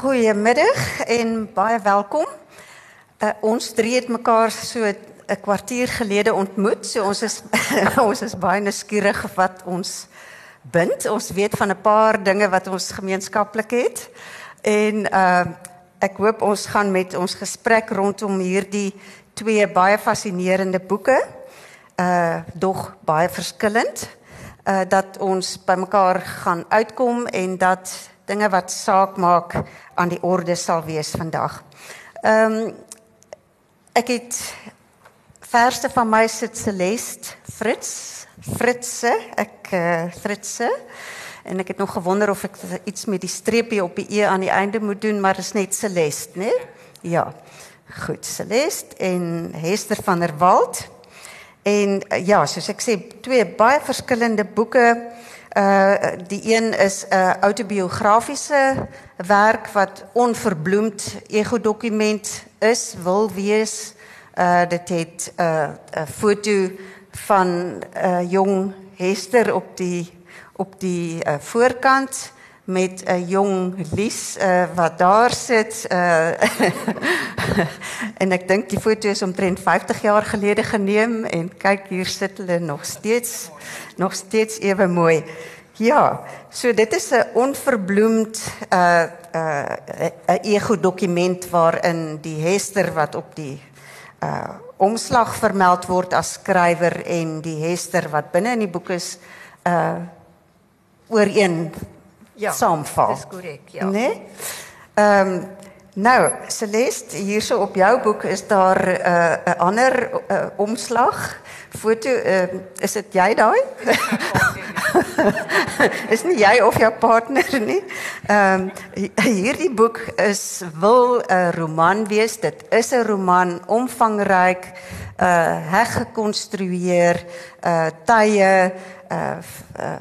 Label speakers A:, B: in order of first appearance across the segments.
A: Goeiemiddag en baie welkom. Uh, ons drie het mekaar so 'n kwartier gelede ontmoet. So ons is ons is baie nuuskierig wat ons bind. Ons weet van 'n paar dinge wat ons gemeenskaplik het. En uh ek hoop ons gaan met ons gesprek rondom hierdie twee baie fascinerende boeke uh dog baie verskillend uh dat ons bymekaar gaan uitkom en dat dinge wat saak maak aan die orde sal wees vandag. Ehm um, ek het verste van my sit Celeste Fritz Fritze ek uh, Fritze en ek het nog gewonder of ek iets met die streepie op die e aan die einde moet doen maar is net Celeste, né? Ja. Goed, Celeste en Hester van der Walt. En uh, ja, soos ek sê, twee baie verskillende boeke. Uh die een is 'n uh, autobiografiese werk wat onverbloemd ego dokument is, wil wees. Uh dit het 'n uh, 'n foto van 'n uh, jong Hester op die op die uh, voorkant met 'n jong Lies uh, wat daar sit uh, en ek dink die foto is omtrent 50 jaar gelede geneem en kyk hier sit hulle nog steeds nog steeds ewe mooi. Ja, so dit is 'n onverbloemd uh uh 'n ego dokument waarin die Hester wat op die uh omslag vermeld word as skrywer en die Hester wat binne in die boek is uh ooreen
B: Ja,
A: saamval.
B: dis korrek, ja.
A: Nee? Ehm um, nou, Celeste, hierso op jou boek is daar 'n uh, 'n ander uh, omslag foto. Ehm uh, is dit jy daai? is nie jy of jou partner nie. Ehm um, hierdie boek is wil 'n roman wees. Dit is 'n roman, omvangryk, uh heg gekonstrueer, uh tye, uh, uh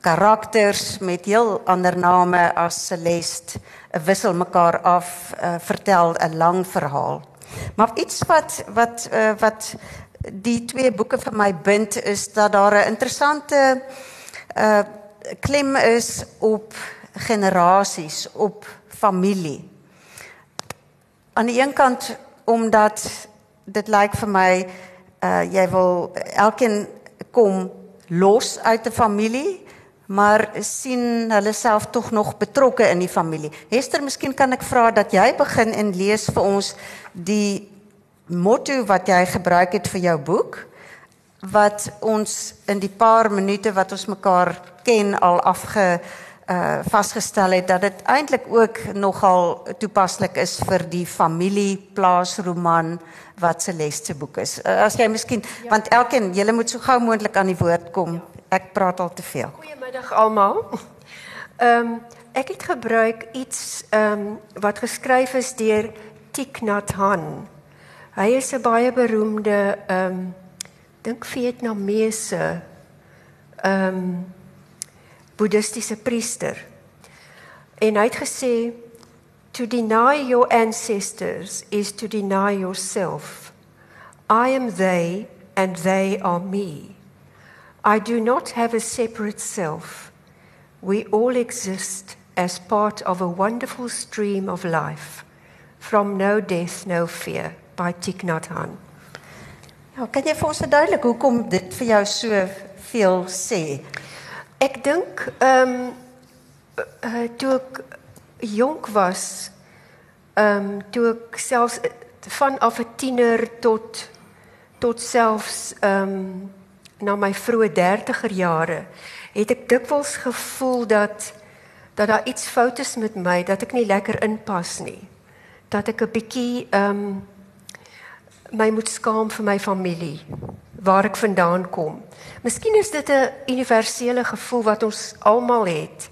A: karakters met heel ander name as Celeste wissel mekaar af, uh, vertel 'n lang verhaal. Maar iets wat wat uh, wat die twee boeke vir my bind is dat daar 'n interessante uh klem is op generasies, op familie. Aan die een kant omdat dit lyk vir my uh jy wil elkeen kom los uit 'n familie, maar sien hulle self tog nog betrokke in die familie. Hester, miskien kan ek vra dat jy begin en lees vir ons die motto wat jy gebruik het vir jou boek wat ons in die paar minute wat ons mekaar ken al afge uh vasgestel het dat dit eintlik ook nogal toepaslik is vir die familie plaasroman wat se boek is. Uh, as jy miskien ja. want elkeen julle moet so gou moontlik aan die woord kom. Ja. Ek praat al te veel.
B: Goeiemiddag almal. Ehm um, ek het gebruik iets ehm um, wat geskryf is deur Thich Nhat Hanh. Hy is 'n baie beroemde ehm um, dink Vietnamese ehm um, boeddhistiese priester. En hy het gesê to deny your ancestors is to deny yourself. I am they and they are me. I do not have a separate self. We all exist as part of a wonderful stream of life. From no death, no fear by Thich Nhat Hanh.
A: Ja, kan jy vir ons verduidelik hoekom dit vir jou so veel sê?
B: Ek dink ehm um, uh, toe ek jonk was, ehm um, toe ek selfs vanaf 'n tiener tot tot selfs ehm um, na my vroeë 30er jare, het ek dikwels gevoel dat dat daar iets fout is met my, dat ek nie lekker inpas nie. Dat ek 'n bietjie ehm um, my moet skaam vir my familie waar ek vandaan kom. Miskien is dit 'n universele gevoel wat ons almal het.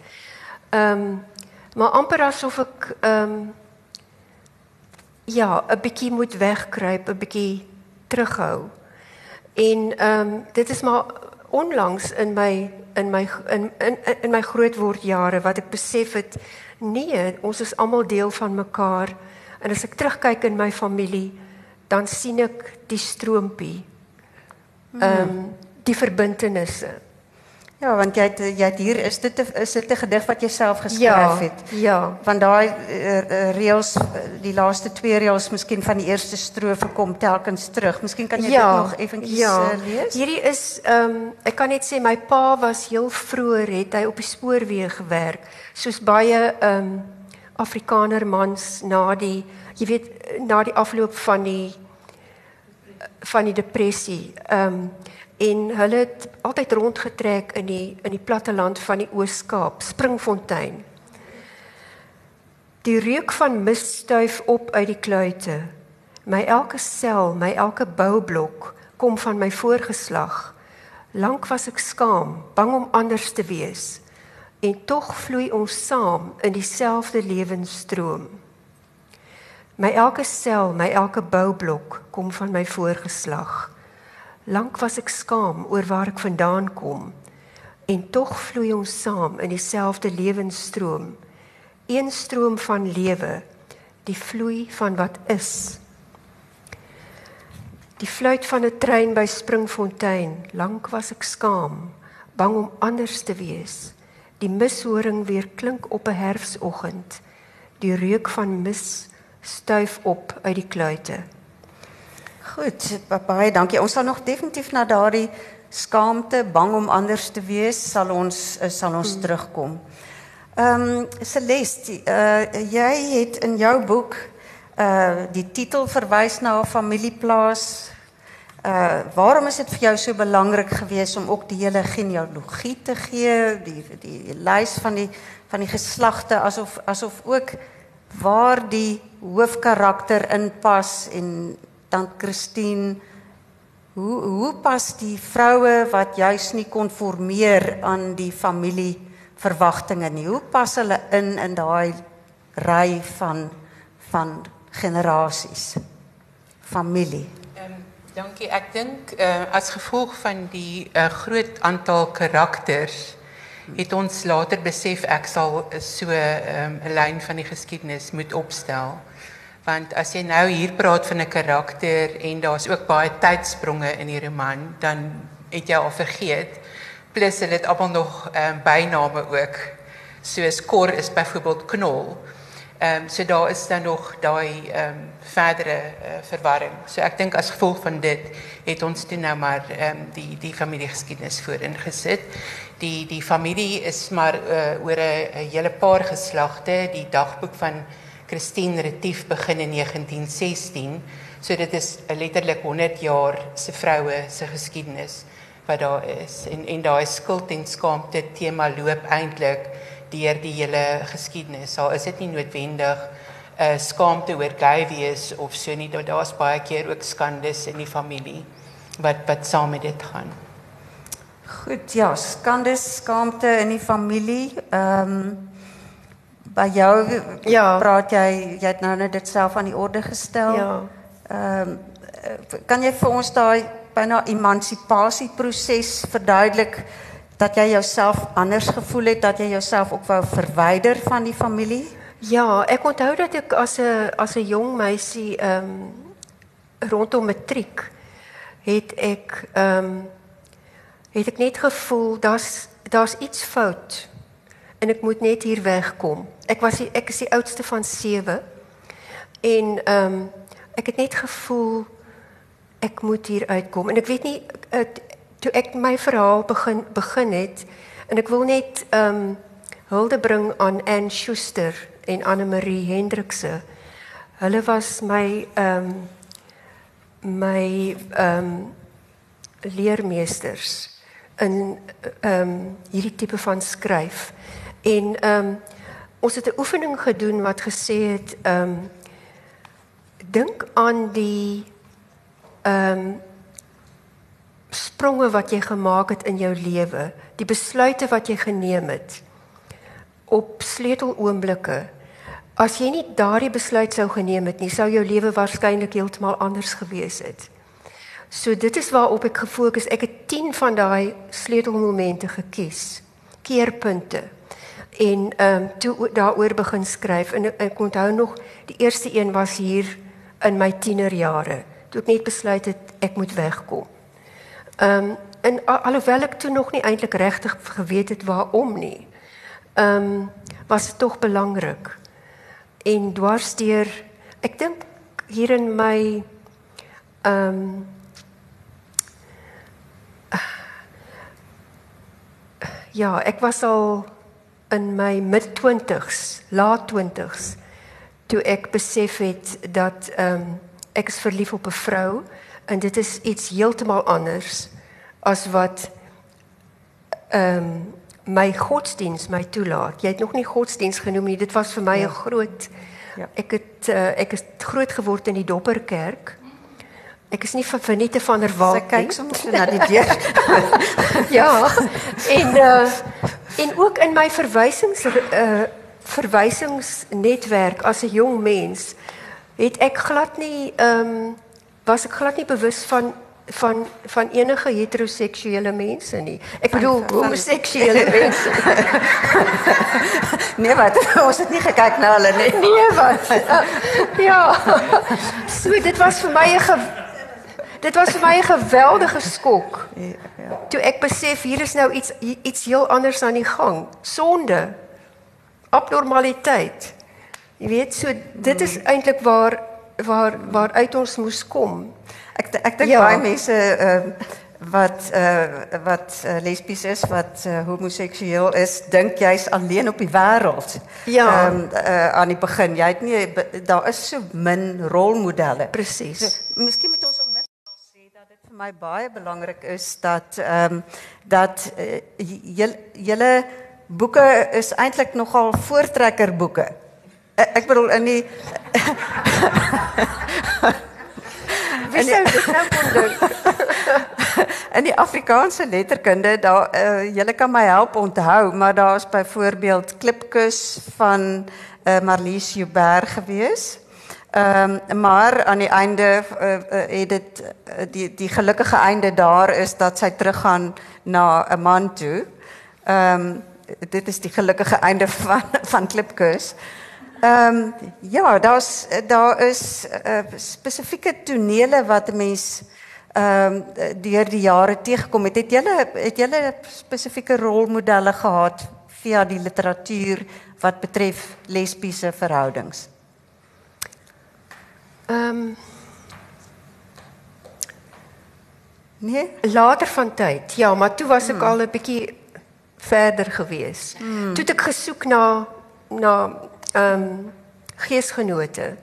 B: Ehm um, maar amper asof ek ehm um, ja, 'n bietjie moet wegkruip, 'n bietjie terughou. En ehm um, dit is maar onlangs in my in my in in in my grootwordjare wat ek besef het nee, ons is almal deel van mekaar. En as ek terugkyk in my familie, dan sien ek die stroompie. Ehm um, die verbintenisse.
A: Ja, want jy het, hier is dit is dit 'n gedig wat jy self geskryf
B: Ja,
A: het.
B: ja.
A: Van daai uh, uh, reels die laaste twee reels miskien van die eerste strofe kom telkens terug. Miskien kan jy
B: ja,
A: dit nog effentjies
B: ja.
A: uh.
B: Hierdie is ehm um, ek kan net sê my pa was heel vroeër het hy op die spoorweë gewerk, soos baie ehm um, Afrikaner mans na die jy weet na die afloop van die van die depressie. Ehm um, en hulle het altyd rondgetrek in die in die platte land van die Oos-Kaap, Springfontein. Die reuk van mis stuif op uit die kluite. My elke sel, my elke boublok kom van my voorgeslag. Lank was ek skaam, bang om anders te wees. En tog vloei ons saam in dieselfde lewensstroom. My elke sel, my elke boublok kom van my voorgeslag. Lank was ek skaam oor waar ek vandaan kom. En tog vloei ons saam in dieselfde lewensstroom. Een stroom van lewe, die vloei van wat is. Die fluit van 'n trein by Springfontein, lank was ek skaam, bang om anders te wees. Die mishoring weer klink op 'n herfsoggend. Die reuk van mis stuif op uit die kluite.
A: Goed, baie dankie. Ons sal nog definitief na daardie skaamte, bang om anders te wees, sal ons uh, sal ons hmm. terugkom. Ehm um, Celeste, uh, jy het in jou boek uh die titel verwys na 'n familieplaas. Uh waarom is dit vir jou so belangrik geweest om ook die hele genealogie te gee, die die, die lys van die van die geslagte asof asof ook waar die hoofkarakter inpas en dan Christine hoe hoe pas die vroue wat juis nie konformeer aan die familie verwagtinge nie. Hoe pas hulle in in daai ry van van generasies? Familie.
C: Ehm um, dankie. Ek dink uh, as gevolg van die uh, groot aantal karakters het ons later besef ek sal so 'n um, lyn van die geskiedenis moet opstel. Want as jy nou hier praat van 'n karakter en daar's ook baie tydspronge in die roman, dan het jy al vergeet plus hulle het almal nog ehm um, byname ook. Soos Kor is byvoorbeeld Knol. Ehm so daar is dan nog daai ehm um, verdere uh, verwarring. So ek dink as gevolg van dit het ons toe nou maar ehm die die familiegeskiedenis voorin gesit. Die die familie is maar uh, oor 'n hele paar geslagte. Die dagboek van Christine Retief begin in 1916. So dit is letterlik 100 jaar se vroue se geskiedenis wat daar is en en daai skuld en skaamte tema loop eintlik deur die hele geskiedenis. Al is dit nie noodwendig 'n uh, eh, skaamte oor gay wees of so nie, daar's baie keer ook skandes in die familie wat wat saam met dit gaan.
A: Goed, ja, skandes, skaamte in die familie. Ehm um, by jou ja. praat jy jy het nou net dit self aan die orde gestel.
B: Ja.
A: Ehm um, kan jy vir ons daai byna emansipasieproses verduidelik dat jy jouself anders gevoel het dat jy jouself ook wou verwyder van die familie?
B: Ja, ek onthou dat ek as 'n as 'n jong meisie ehm um, rondom matriek het ek ehm um, het ek net gevoel daar's daar's iets fout en ek moet net hier wegkom. Ek was die, ek is die oudste van 7 en ehm um, ek het net gevoel ek moet hier uitkom en ek weet nie het, toe ek my verhaal begin begin het en ek wil net ehm um, hulde bring aan Ann Schuster en Anne Marie Hendrikse. Hulle was my ehm um, my ehm um, leermeesters in ehm um, hierdie tipe van skryf. En ehm um, ons het 'n oefening gedoen wat gesê het ehm um, dink aan die ehm um, spronge wat jy gemaak het in jou lewe, die besluite wat jy geneem het op sleuteloomblikke. As jy nie daardie besluit sou geneem het nie, sou jou lewe waarskynlik heeltemal anders gewees het. So dit is waarop ek gefokus. Ek het 10 van daai sleutelmomente gekies, keerpunte. En ehm um, toe daaroor begin skryf en ek onthou nog die eerste een was hier in my tienerjare toe ek net besluit het ek moet wegkom. Ehm um, en alhoewel ek toe nog nie eintlik regtig geweet het waarom nie. Ehm um, was dit tog belangrik. En dwarsteer ek dink hier in my ehm um, ja, ek was al in my mid 20s, laat 20s toe ek besef het dat ehm um, ek is verlief op 'n vrou en dit is iets heeltemal anders as wat ehm um, my godsdiens my toelaat. Jy het nog nie godsdiens genoem nie. Dit was vir my 'n ja. groot ja. Ek het uh, ek het groot geword in die Dopperkerk. Ek is nie van Venite van der Walt
A: nie. Sy kyk soms na die deur.
B: ja. En uh en ook in my verwysings uh verwysingsnetwerk as 'n jong mens het ek glad nie ehm um, was ek glad nie bewus van van van enige heteroseksuele mense nie. Ek bedoel homoseksuele mense.
A: nee wat, ons het nie gekyk na hulle nie.
B: Nee wat. ja. So dit was vir my 'n dit was vir my 'n geweldige skok. Ja. Toe ek besef hier is nou iets iets heel anders aan die gang. Sonde. Abnormaliteit. Jy weet, so dit is eintlik waar waar waar uit ons moes kom.
A: Ek ek dink ja. baie mense uh, wat uh, wat uh, lesbies is, wat uh, homoseksueel is, dink jy's alleen op die wêreld.
B: Ja.
A: Um, uh, aan die begin, jy het nie daar is so min rolmodelle.
B: Presies.
A: So, miskien moet ons vir my baie belangrik is dat ehm um, dat uh, julle boeke is eintlik nogal voortrekker boeke. Ek bedoel in die
B: Wie sou dit nou kon doen?
A: In die Afrikaanse letterkunde, daar uh, julle kan my help onthou, maar daar's byvoorbeeld Klipkus van uh, Marlies Joubert gewees. Ehm um, maar aan die einde uh, uh, het dit uh, die die gelukkige einde daar is dat sy teruggaan na 'n man toe. Ehm um, dit is die gelukkige einde van van Klipkus. Ehm um, ja, daar's daar is uh, spesifieke tonele wat 'n mens ehm um, deur die jare teëgekom het. Het julle het julle spesifieke rolmodelle gehad via die literatuur wat betref lesbiese verhoudings?
B: Ehm um,
A: Nee,
B: later van tyd. Ja, maar toe was ek hmm. al 'n bietjie verder gewees. Hmm. Toe het ek gesoek na na ehm um, geesgenote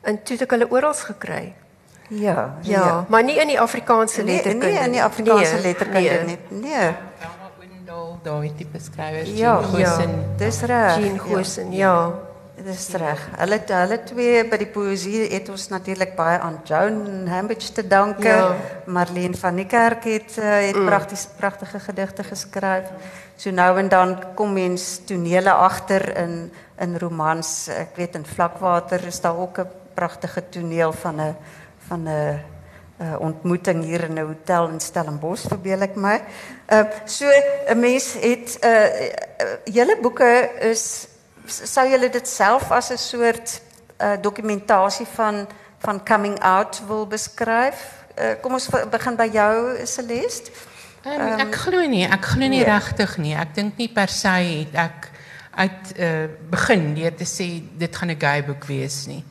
B: en toe het ek hulle oral gekry.
A: Ja,
B: ja, ja, maar nie in die Afrikaanse letterkunde.
A: Nee, nee, in die Afrikaanse nee, letterkunde nee. nie. Nee.
C: Daai tipe skrywers,
A: ja, ja, dis reg.
B: Jean Gosen, ja.
A: ja. Dis reg. Hulle hulle twee by die poësie het ons natuurlik baie aan Joan Hambidge te danke. Ja. Marlene van die Kerk het uh, het mm. pragtige pragtige gedigte geskryf. So nou en dan kom mens tonele agter in in romans. Ek weet in Vlakwater is daar ook 'n pragtige toneel van 'n van 'n uh, ontmoeting hier in 'n hotel in Stellenbosch verbeel ek my. Uh so 'n mens het uh, uh julle boeke is sou julle dit self as 'n soort uh dokumentasie van van coming out wil beskryf? Uh, kom ons begin by jou Celeste.
C: Um, um, ek glo nie, ek glo nie nee. regtig nie. Ek dink nie per se het ek uit uh, begin deur te sê dit gaan 'n gay boek wees nie.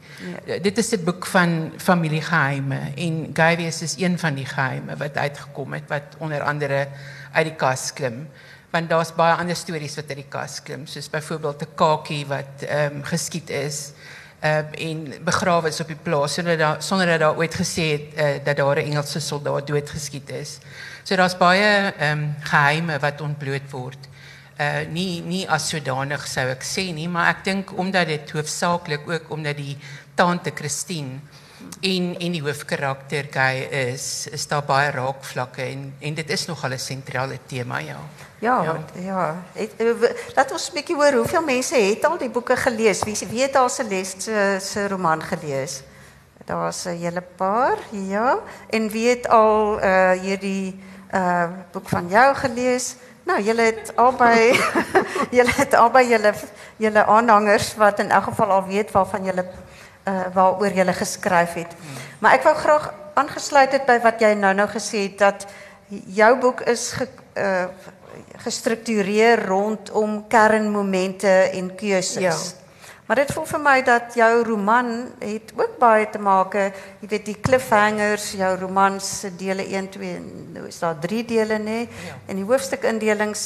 C: Nee. Dit is 'n boek van familiegeheime en gay wees is een van die geheime wat uitgekom het wat onder andere uit die kas klim. Want daar's baie ander stories wat uit die kas klim, soos byvoorbeeld 'n kakie wat ehm um, geskiet is uh, en begrawe is op die plaas sonder dat sonder dat daar ooit gesê het uh, dat daar 'n Engelse soldaat doodgeskiet is. So daar's baie ehm um, geheime wat ontbloot word. Uh nie nie as sodanig sou ek sê nie, maar ek dink omdat dit hoofsaaklik ook omdat die tante Christine en en die hoofkarakter gay is, is daar baie raakvlakke en en dit is nogal 'n sentrale tema, ja.
A: Ja, ja. ja. Het, laat ons 'n bietjie hoor hoeveel mense het al die boeke gelees. Wie weet al se les se se roman gelees? Daar's 'n hele paar, ja. En wie het al uh hierdie uh boek van jou gelees? Nou, julle het albei julle het albei julle julle aanhangers wat in elk geval al weet waarvan julle uh waaroor julle geskryf het. Maar ek wou graag aangesluit het by wat jy nou-nou gesê het dat jou boek is ge, uh, gestruktureer rondom kernmomente en keuses.
B: Ja.
A: Maar dit voel vir my dat jou roman het ook baie te maak, jy weet die cliffhangers, jou roman se dele 1, 2 en nou is daar 3 dele nê.
C: Ja.
A: En die hoofstukindelings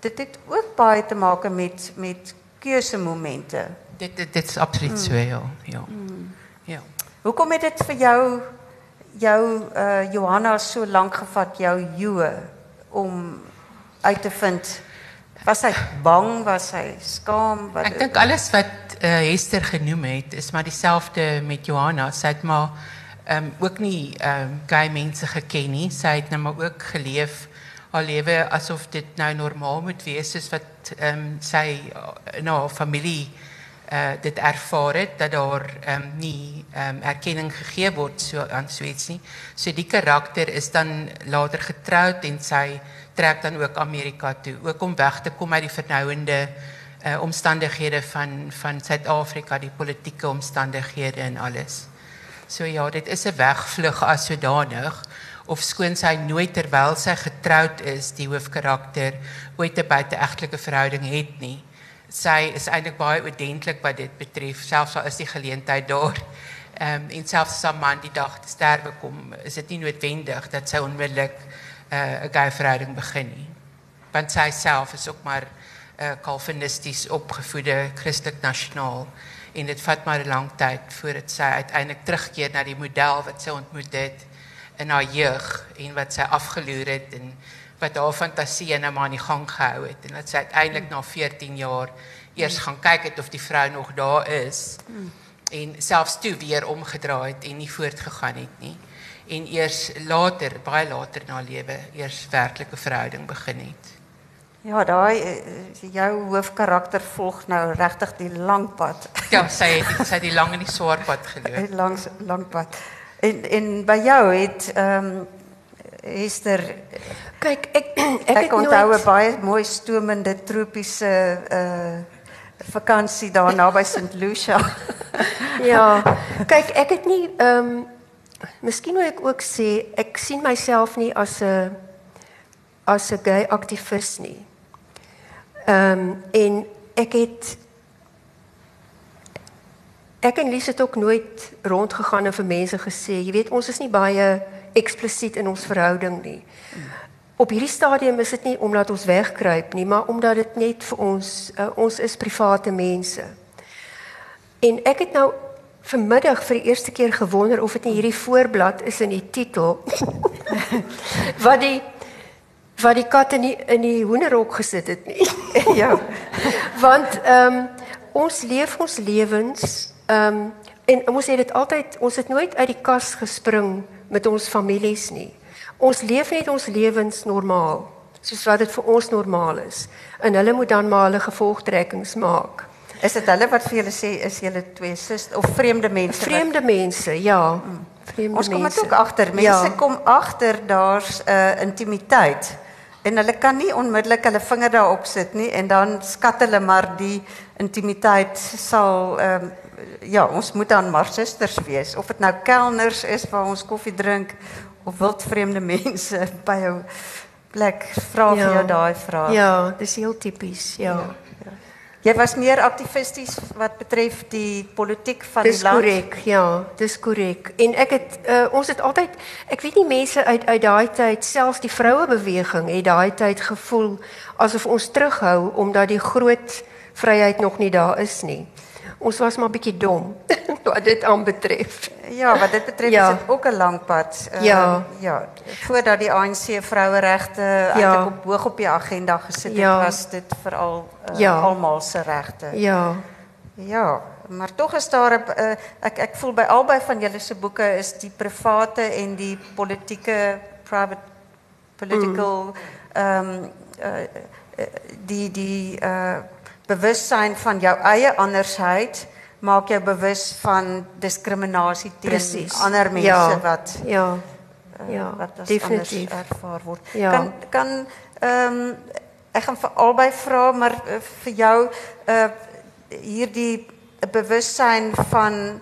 A: dit het ook baie te maak met met keusemomente.
C: Dit dit, dit is absoluut so ja. Ja. Ja.
A: Hoekom het dit vir jou jou uh Johanna so lank gevat jou joe om uit te vind was hy bang was hy skaam wat
C: Ek dink alles wat uh, Hester genoem het is maar dieselfde met Johanna. Sy het maar um, ook nie um, gay mense geken nie. Sy het nou maar ook geleef haar lewe asof dit nou normaal moet wees soos wat um, sy uh, in haar familie uh dit ervaar het dat daar um, nie um, erkenning gegee word so aan Swets nie. So die karakter is dan later getroud en sy trek dan ook Amerika toe, ook om weg te kom uit die vernouende uh omstandighede van van Suid-Afrika, die politieke omstandighede en alles. So ja, dit is 'n wegvlug as sodanig of skoon sy nooit terwyl sy getroud is, die hoofkarakter ooit 'n buiteegtelike verhouding het nie. Sy is eintlik baie oordentlik wat dit betref, selfs al is die geleentheid daar. Ehm um, en selfs as 'n man die dag te sterwe kom, is dit nie noodwendig dat sy onmiddellik 'n uh, gay begin nie. Want sy self is ook maar 'n uh, kalvinisties opgevoede Christelik nasionaal en dit vat maar 'n lang tyd voordat sy uiteindelik terugkeer na die model wat sy ontmoet het in haar jeug en wat sy afgeloer het en wat haar fantasie nou maar aan die gang gehou het en dat sy uiteindelik na 14 jaar eers gaan kyk het of die vrou nog daar is en selfs toe weer omgedraai het en nie voortgegaan het nie en eers later baie later na lewe eers werklike verhouding begin het.
A: Ja, daai uh, jou hoofkarakter volg nou regtig die lang pad.
C: Ja, sy het sy het die lang en die swaar pad geloop.
A: Die lang lang pad. En en by jou het ehm um, Esther
B: Kyk, ek ek,
A: ek
B: het
A: onthou 'n
B: nooit
A: baie mooi stomende tropiese uh vakansie daar naby St Lucia.
B: Ja. Kyk, ek het nie ehm um, miskien moet ek ook sê ek sien myself nie as 'n as 'n gay aktivis nie. Ehm um, en ek het ek en Lies het ook nooit rondgegaan en vir mense gesê, jy weet, ons is nie baie eksplisiet in ons verhouding nie. Op hierdie stadium is dit nie omdat ons wegkruip nie, maar omdat dit net vir ons uh, ons is private mense. En ek het nou vanmiddag vir die eerste keer gewonder of dit nie hierdie voorblad is in die titel wat die wat die kat in die in die hoenderhok gesit het nie.
A: ja.
B: Want ehm um, ons leef ons lewens ehm um, en ons het dit altyd ons het nooit uit die kas gespring met ons families nie. Ons leef net ons lewens normaal, soos wat dit vir ons normaal is. En hulle moet dan maar hulle gevolgtrekkings maak.
A: Is dit hulle wat vir julle sê is julle twee sus of vreemde mense? wat-
B: Vreemde mense, ja. Vreemde
A: Ons kom dit ook agter. Mense
B: Ja.
A: kom agter daar's 'n uh, intimiteit en hulle kan nie onmiddellik hulle vinger daarop sit nie en dan skat hulle maar die intimiteit sal ehm um, ja, ons moet dan maar susters wees of dit nou kelners is waar ons koffie drink of wildvreemde mense by jou plek vra vir jou daai vraag.
B: Ja, dis heel tipies, ja.
A: Jy was meer aktivisties wat betref die politiek van
B: Dis
A: die land.
B: korrek, ja, dis korrek. En ek het uh, ons het altyd ek weet nie mense uit uit daai tyd, selfs die vrouebeweging het daai tyd gevoel asof ons terughou omdat die groot vryheid nog nie daar is nie. Ons was maar bietjie dom wat dit aanbetref.
A: Ja, wat dit betref
B: Ja.
A: is dit ook 'n lang pad. Ehm,
B: Ja.
A: ja, voordat die ANC vroueregte
B: Ja.
A: eintlik op hoog op die agenda gesit het,
B: Ja.
A: was dit veral uh,
B: Ja.
A: almal se regte.
B: Ja.
A: Ja, maar tog is daar 'n uh, ek ek voel by albei van julle se boeke is die private en die politieke private political ehm um, uh, uh, die die uh bewussyn van jou eie andersheid maak jou bewus van diskriminasie teen
B: Presies.
A: ander mense
B: Ja.
A: wat
B: Ja.
A: uh,
B: Ja,
A: wat as
B: definitief.
A: ervaar word.
B: Ja.
A: Kan kan ehm ek gaan vir albei vra maar uh, vir jou uh hierdie bewussyn van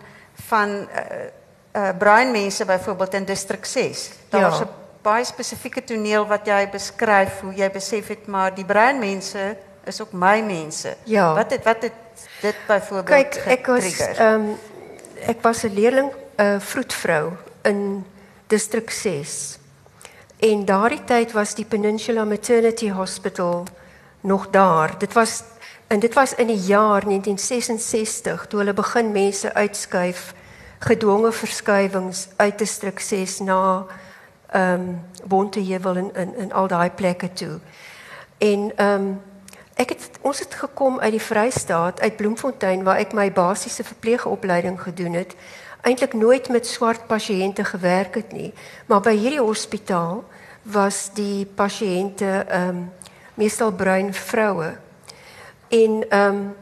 A: van uh, uh bruin mense byvoorbeeld in distrik 6. Daar's
B: Ja.
A: 'n baie spesifieke toneel wat jy beskryf hoe jy besef het maar die breinmense is ook my mense.
B: Ja.
A: Wat het wat het dit byvoorbeeld
B: Kyk, ek was ehm ek was 'n leerling 'n uh, vroedvrou in distrik 6. En daardie tyd was die Peninsula Maternity Hospital nog daar. Dit was en dit was in die jaar 1966 toe hulle begin mense uitskuif gedwonge verskuiwings uit distrik 6 na ehm um, Bonteheuwel en in in al daai plekke toe. En ehm um, ek het ons het gekom uit die Vrystaat uit Bloemfontein waar ek my basiese verpleegopleiding gedoen het. Eintlik nooit met swart pasiënte gewerk het nie, maar by hierdie hospitaal was die pasiënte ehm um, meestal bruin vroue. En ehm um,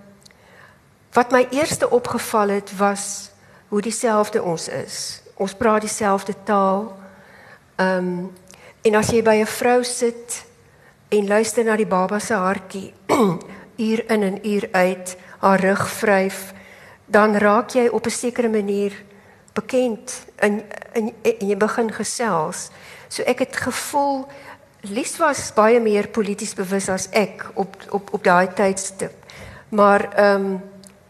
B: wat my eerste opgeval het was hoe dieselfde ons is. Ons praat dieselfde taal. Ehm um, en as jy by 'n vrou sit en luister na die baba se hartjie uur in en uur uit, haar rug vryf, dan raak jy op 'n sekere manier bekend en en, en jy begin gesels. So ek het gevoel Lies was baie meer polities bewus as ek op op op daai tydstip. Maar ehm um,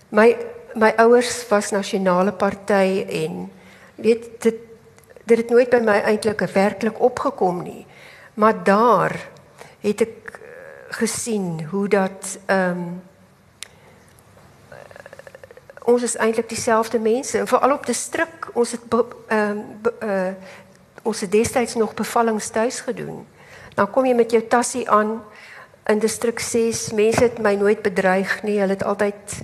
B: my my ouers was nasionale party en weet dit dit het nooit by my eintlik werklik opgekom nie. Maar daar het ek gesien hoe dat ehm um, ons is eintlik dieselfde mense en veral op distrik ons het ehm uh, ons het destyds nog bevallings tuis gedoen. Dan kom jy met jou tassie aan in distrik 6. Mense het my nooit bedreig nie. Hulle het altyd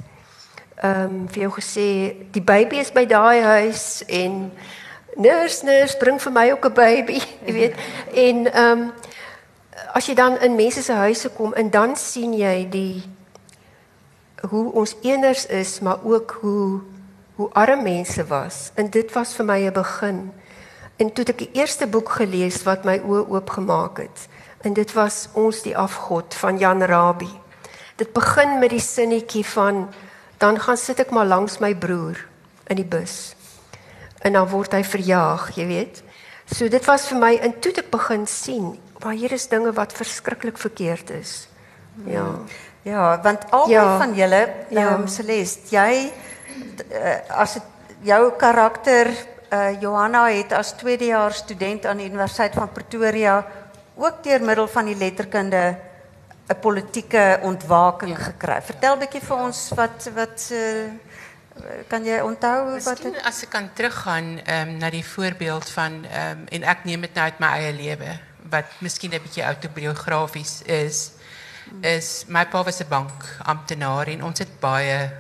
B: ehm um, vir jou gesê die baby is by daai huis en nurse nurse bring vir my ook 'n baby, jy weet. En ehm um, as jy dan in mense se huise kom en dan sien jy die hoe ons eeners is, maar ook hoe hoe arm mense was. En dit was vir my 'n begin. En toe ek die eerste boek gelees wat my oë oopgemaak het, en dit was ons die afgod van Jan Rabie. Dit begin met die sinnetjie van dan gaan sit ek maar langs my broer in die bus. En dan word hy verjaag, jy weet. So dit was vir my en toe ek begin sien, waar hier is dinge wat verskriklik verkeerd is. Ja.
A: Ja, want albei
B: Ja.
A: van julle,
B: Ja.
A: ehm Celeste, jy uh, as dit jou karakter uh, Johanna het as tweedejaars student aan die Universiteit van Pretoria ook deur middel van die letterkunde 'n politieke ontwaking ja. gekry. Vertel 'n bietjie vir ons wat wat uh, kan jy onthou wat
C: Miskien
A: het,
C: as ek kan teruggaan um, na die voorbeeld van um, en ek neem dit nou uit my eie lewe wat miskien 'n bietjie autobiografies is is my pa was 'n bankamptenaar en ons het baie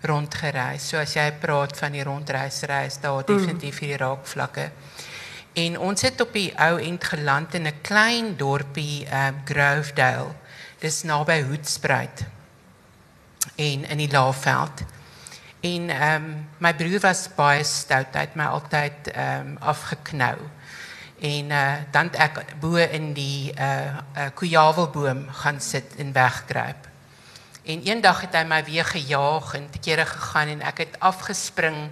C: rondgereis. So as jy praat van die rondreisry is daar definitief hierdie raakvlakke. En ons het op die ou end geland in 'n klein dorpie um, Grovedale. Dis naby Hoedspruit. En in die Laagveld. En ehm um, my broer was baie stout, hy het my altyd ehm um, afgeknou. En uh, dan het ek bo in die uh, uh kujawelboom gaan sit en wegkruip. En eendag het hy my weer gejaag en te kere gegaan en ek het afgespring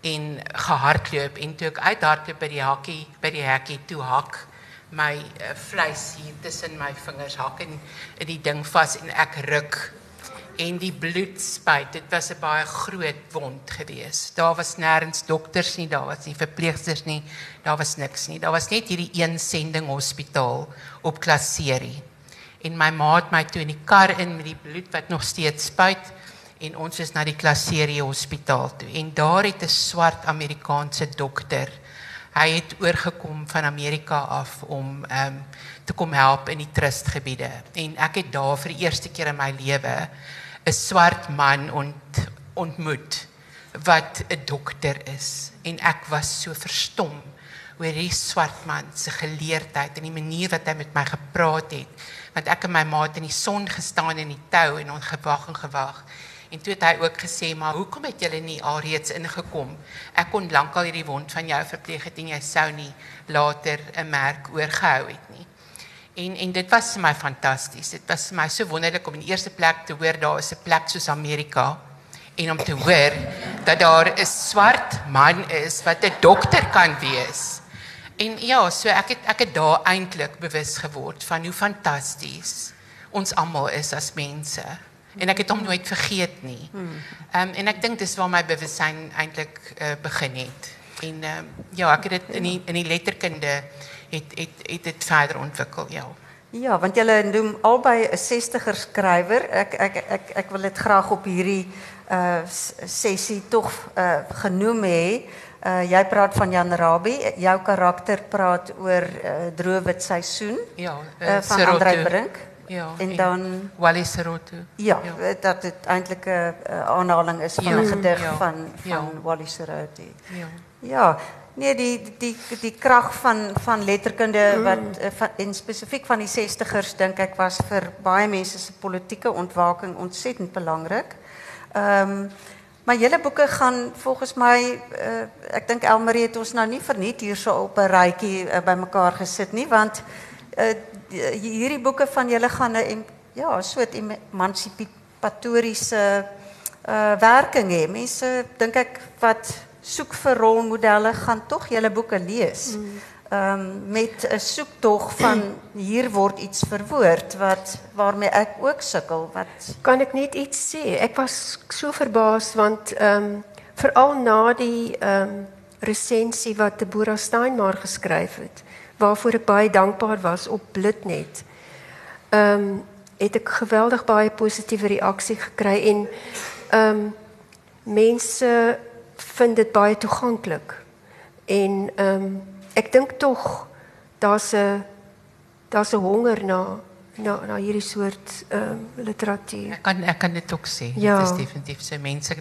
C: en gehardloop en toe ek uithardloop by die hakkie by die hekkie toe hak my uh, vleis hier tussen my vingers hak en in die ding vas en ek ruk en die bloed spuit. Dit was 'n baie groot wond geweest. Daar was nêrens dokters nie, daar was nie verpleegsters nie, daar was niks nie. Daar was net hierdie een sending hospitaal op Klaserie. En my ma het my toe in die kar in met die bloed wat nog steeds spuit en ons is na die Klaserie hospitaal toe. En daar het 'n swart Amerikaanse dokter Hy het oorgekom van Amerika af om ehm um, te kom help in die trustgebiede en ek het daar vir die eerste keer in my lewe 'n swart man ont, ontmoet wat 'n dokter is en ek was so verstom oor hierdie swart man se geleerdheid en die manier wat hy met my gepraat het want ek en my ma het in die son gestaan in die tou en ons gewag en gewag En toe het hy ook gesê, "Maar hoekom het julle nie alreeds ingekom? Ek kon lankal hierdie wond van jou verpleeg het en jy sou nie later 'n merk oorgehou het nie." En en dit was vir my fantasties. Dit was vir my so wonderlik om in die eerste plek te hoor daar is 'n plek soos Amerika en om te hoor dat daar 'n swart man is wat 'n dokter kan wees En ja, so ek het ek het daar eintlik bewus geword van hoe fantasties ons almal is as mense. En ek het hom nooit vergeet nie. Ehm um, en ek dink dis waar my bewussyn eintlik uh, begin het. En ehm um, ja, ek het dit in die in die letterkunde het het het dit verder ontwikkel, ja.
A: Ja, want julle noem albei 'n 60er skrywer. Ek ek ek ek wil dit graag op hierdie uh sessie tog uh genoem hê. Uh jy praat van Jan Rabie, jou karakter praat oor uh Droewit seisoen
C: Ja,
A: uh,
C: eh,
A: van. Andrei Brink.
C: Ja.
A: En dan
C: Wally Seroto.
A: ja, dat dit eintlik 'n uh, aanhaling is van
C: Ja,
A: 'n gedig
C: ja,
A: van van
C: ja.
A: Wally.
C: Ja.
A: Ja, nee die die die krag van van letterkunde wat eh, van, en spesifiek van die 60ers dink ek was vir baie mense se politieke ontwaking ontsettend belangrik. Ehm maar julle boeke gaan volgens my uh, ek dink Elmarie het ons nou nie verniet hierso op 'n rytjie uh, bymekaar gesit nie want uh, hierdie boeke van julle gaan 'n em- ja, 'n soort emancipatoriese uh werking hê. Mense dink ek wat soek vir rolmodelle gaan tog julle boeke lees. Ehm met 'n soektog van hier word iets verwoord wat waarmee ek ook sukkel wat
B: Kan ek net iets sê? Ek was so verbaas want ehm um, veral na die ehm um, resensie wat Deborah Steinmar geskryf het, waarvoor ek baie dankbaar was op Blitnet. Ehm um, het ek geweldig baie positiewe reaksie gekry en ehm um, mense vind dit baie toeganklik. En ehm um, ek dink tog daar's 'n daar's 'n honger na na na hierdie soort ehm um, literatuur.
C: Ek kan ek kan dit ook sê.
B: Ja.
C: Dit is definitief so mense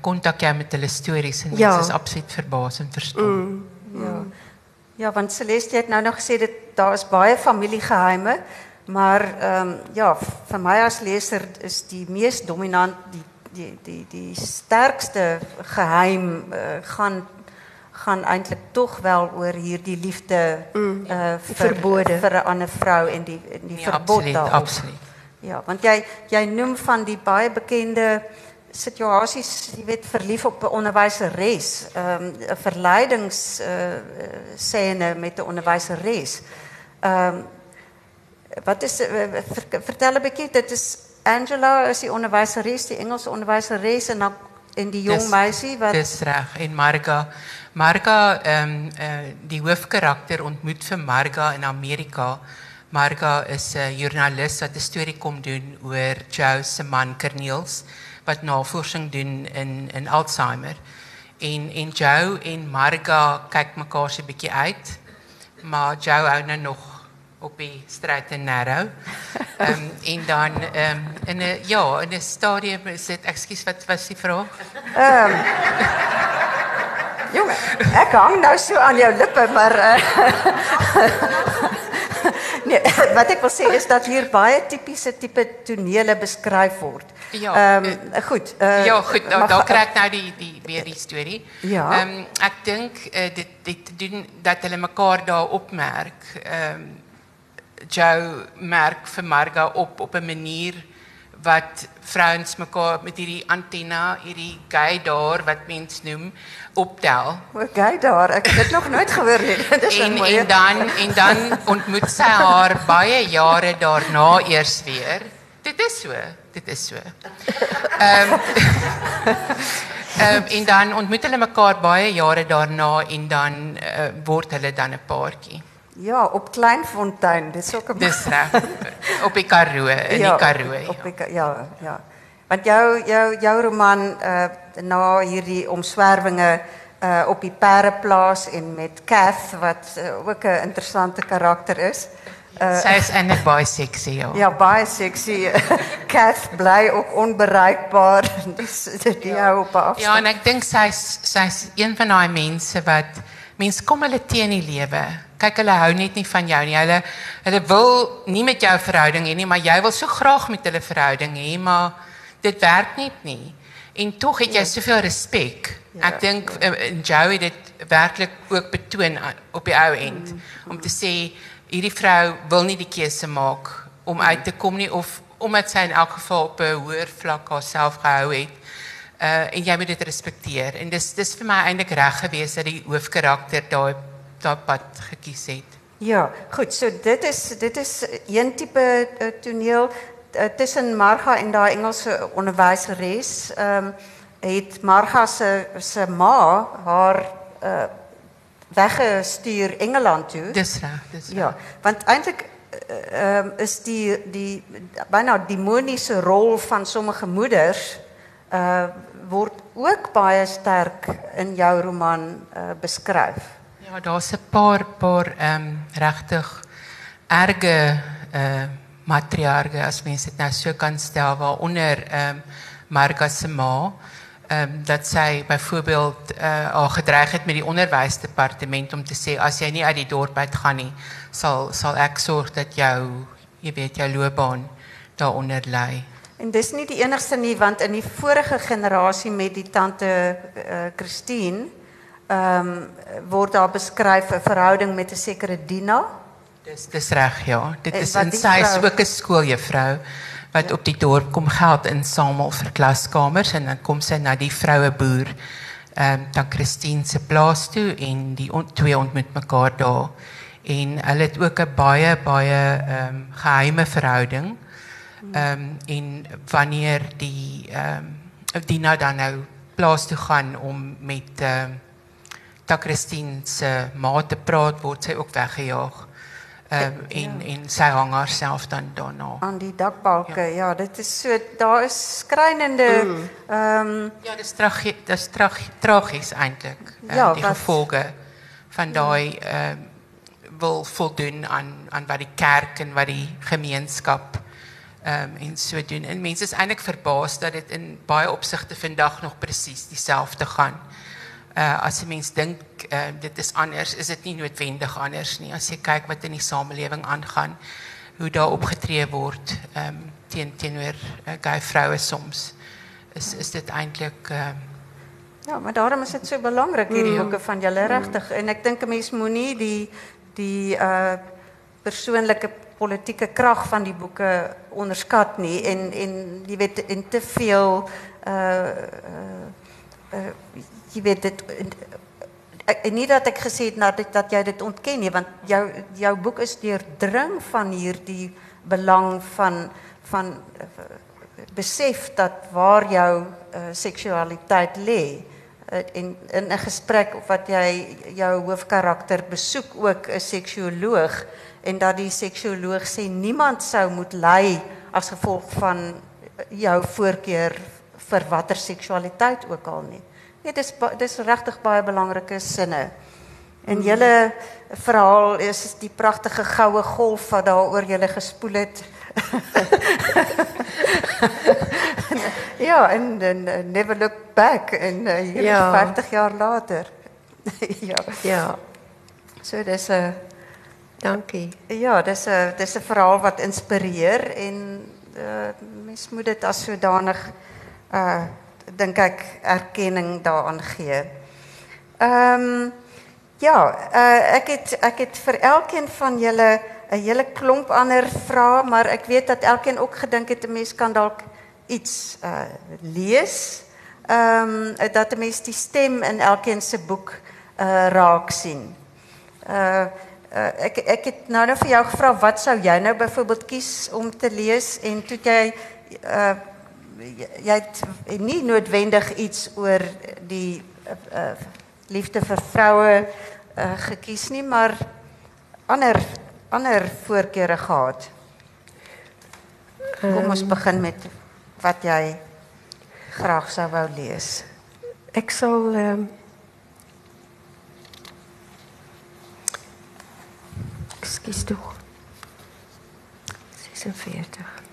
C: kontak jou met hulle stories en
B: Ja.
C: mense is absoluut verbaas en verstom.
A: ja. Ja, want Celeste het nou nog gesê dit daar is baie familiegeheime, maar ehm ja, vir my as leser is die mees dominant die die die die sterkste geheim uh, gaan gaan eintlik tog wel oor hierdie liefde mm, uh, vir
B: verbode.
A: vir 'n ander vrou en die en die
C: Ja,
A: verbod
C: absoluut,
A: daarop.
C: absoluut.
A: Ja, want jy jy noem van die baie bekende situasies, jy weet verlief op 'n onderwyseres, ehm 'n verleidings uh, scène met 'n onderwyseres. Ehm wat is uh, ver, vertel 'n bietjie, dit is Angela is die onderwyseres, die Engelse onderwyseres en dan en die jong
C: Dis-
A: meisie wat
C: Dis reg en Marga Marga ehm eh die hoofkarakter ontmoet vir Marga in Amerika. Marga is 'n joernalis wat 'n storie kom doen oor Joe se man Corneels wat navorsing doen in in Alzheimer. En en Joe en Marga kyk mekaar se bietjie uit. Maar Joe hou nou nog op die straight and narrow. Ehm um, en dan ehm um, in 'n ja, in 'n stadium is dit ekskuus wat was die vraag?
A: Jongen, ek hang nou so aan jou lippe, maar uh, nee, wat ek wil sê is dat hier baie tipiese tipe tonele beskryf word.
C: Ja,
A: Ehm goed, uh,
C: ja, goed, nou, daar kry ek nou die die weer die storie.
A: Ja.
C: Ehm ek dink uh, dit dit doen dat hulle mekaar daar opmerk. Ehm Joe merk vir Marga op op 'n manier wat vrouens mekaar met hierdie antenna, hierdie gay daar wat mens noem, optel.
A: Okay, daar. Ek het dit nog nooit gehoor nie. Dit is
C: En
A: een mooie.
C: en dan en dan ontmoet sy haar baie jare daarna eers weer. Dit is so, dit is so. Ehm ehm en dan ontmoet hulle mekaar baie jare daarna en dan uh, word hulle dan 'n paartjie.
A: Ja, op Kleinfontein. Dis ook 'n
C: Dis reg. Op die Karoo, in die Karoo.
A: Op, op
C: Ja.
A: die, Ka- ja, ja. Want jou jou jou roman uh na hierdie omswervinge uh op die Perreplaas en met Kath wat uh, ook 'n interessante karakter is.
C: Sy is eintlik baie sexy, ja.
A: Ja, baie sexy. Kath bly ook onbereikbaar. Dis die ja. hou op afstand.
C: Ja, en ek dink sy's sy's een van daai mense wat mense kom hulle teen in die lewe. Kyk, hulle hou net nie van jou nie. Hulle hulle wil nie met jou verhouding hê nie, maar jy wil so graag met hulle verhouding hê, maar dit werk net nie. En tog het jy soveel respek. Ek dink eh, en Joe het dit werklik ook betoon aan- op die ou end om te sê hierdie vrou wil nie die keuse maak om uit te kom nie of omdat sy in elk geval op 'n hoër vlak haarself gehou het. Uh en jy moet dit respekteer. En dis dis vir my eintlik reg gewees dat die hoofkarakter daai daai pad gekies het.
A: Ja, goed. So dit is dit is een tipe uh, toneel uh, tussen Marga en daai Engelse onderwyseres. Ehm um, het Marga se se ma haar uh, weggestuur Engeland toe.
C: Dis reg, dis reg.
A: Ja, want eintlik ehm um, is die die byna demoniese rol van sommige moeders uh word ook baie sterk in jou roman uh, beskryf.
C: Ja, daar's 'n paar paar ehm um, regtig erge uh matriarge as mens dit nou so kan stel waaronder ehm um, Marga se ma ehm um, dat sy byvoorbeeld uh al gedreig het met die onderwysdepartement om te sê as jy nie uit die dorp uit gaan nie sal sal ek sorg dat jou jy weet jou loopbaan daaronder lê.
A: En dis nie die enigste nie want in die vorige generasie met die tante uh, Christine ehm um, word daar beskryf 'n verhouding met 'n sekere Dina.
C: Dis dis reg ja. Dit is in sy is ook 'n skooljuffrou wat ja. op die dorp kom geld insamel vir klaskamers en dan kom sy na die vroue boer ehm um, dan Christine se plaas toe en die on, twee ontmoet mekaar daar en hulle het ook 'n baie baie ehm um, geheime verhouding. Ehm um, en wanneer die ehm um, Dina dan nou plaas toe gaan om met ehm um, dat Christine se ma te praat word sy ook weggejaag. Ehm um, en ja. en sy hang haarself dan daarna.
A: Aan die dakbalke. Ja. ja, dit is so daar is skrynende mm. ehm mm. um,
C: Ja, dis tragies, dis trag, tragies eintlik. Uh, ja, die wat, gevolge van daai ehm um, wil voldoen aan aan wat die kerk en wat die gemeenskap ehm um, en so doen. En mense is eintlik verbaas dat dit in baie opsigte vandag nog presies dieselfde gaan. Uh as 'n mens dink uh, dit is anders, is dit nie noodwendig anders nie. As jy kyk wat in die samelewing aangaan, hoe daar opgetree word ehm um, teen teenoor uh, gay vroue soms is is dit eintlik ehm
A: Ja, maar daarom is dit so belangrik hierdie mm. boeke van julle regtig en ek dink 'n mens moenie die die uh persoonlike politieke krag van die boeke onderskat nie en en jy weet in te veel uh uh, uh jy weet dit en nie dat ek gesê het dat dat jy dit ontken nie want jou jou boek is deurdring van hierdie belang van van uh, besef dat waar jou uh, seksualiteit lê in in 'n gesprek of wat jy jou hoofkarakter besoek ook 'n seksuoloog en dat die seksuoloog sê niemand sou moet ly as gevolg van jou voorkeur vir watter seksualiteit ook al nie. Nee, dis dis regtig baie belangrike sinne. En julle verhaal is die pragtige goue golf wat daaroor julle gespoel het. ja, en, en uh, never look back en uh, ja. 50 jaar later. ja.
B: Ja.
A: So dis 'n uh,
B: dankie.
A: Ja, dis 'n uh, dis 'n verhaal wat inspireer en uh, mens moet dit as sodanig uh dink ek erkenning daaraan gee. Ehm um, ja, uh, ek het ek het vir elkeen van julle 'n hele klomp ander vrae, maar ek weet dat elkeen ook gedink het 'n mens kan dalk iets uh lees. Ehm um, dat 'n mens die stem in elkeen se boek uh raak sien. Uh Uh, ek ek het nou nou vir jou gevra wat sou jy nou byvoorbeeld kies om te lees en toe jy uh jy het nie noodwendig iets oor die uh, liefde vir vroue uh, gekies nie maar ander ander voorkeure gehad? Kom ons ehm. begin met wat jy graag sou wou lees.
B: Ek sal um, Ekskuus toe. 46.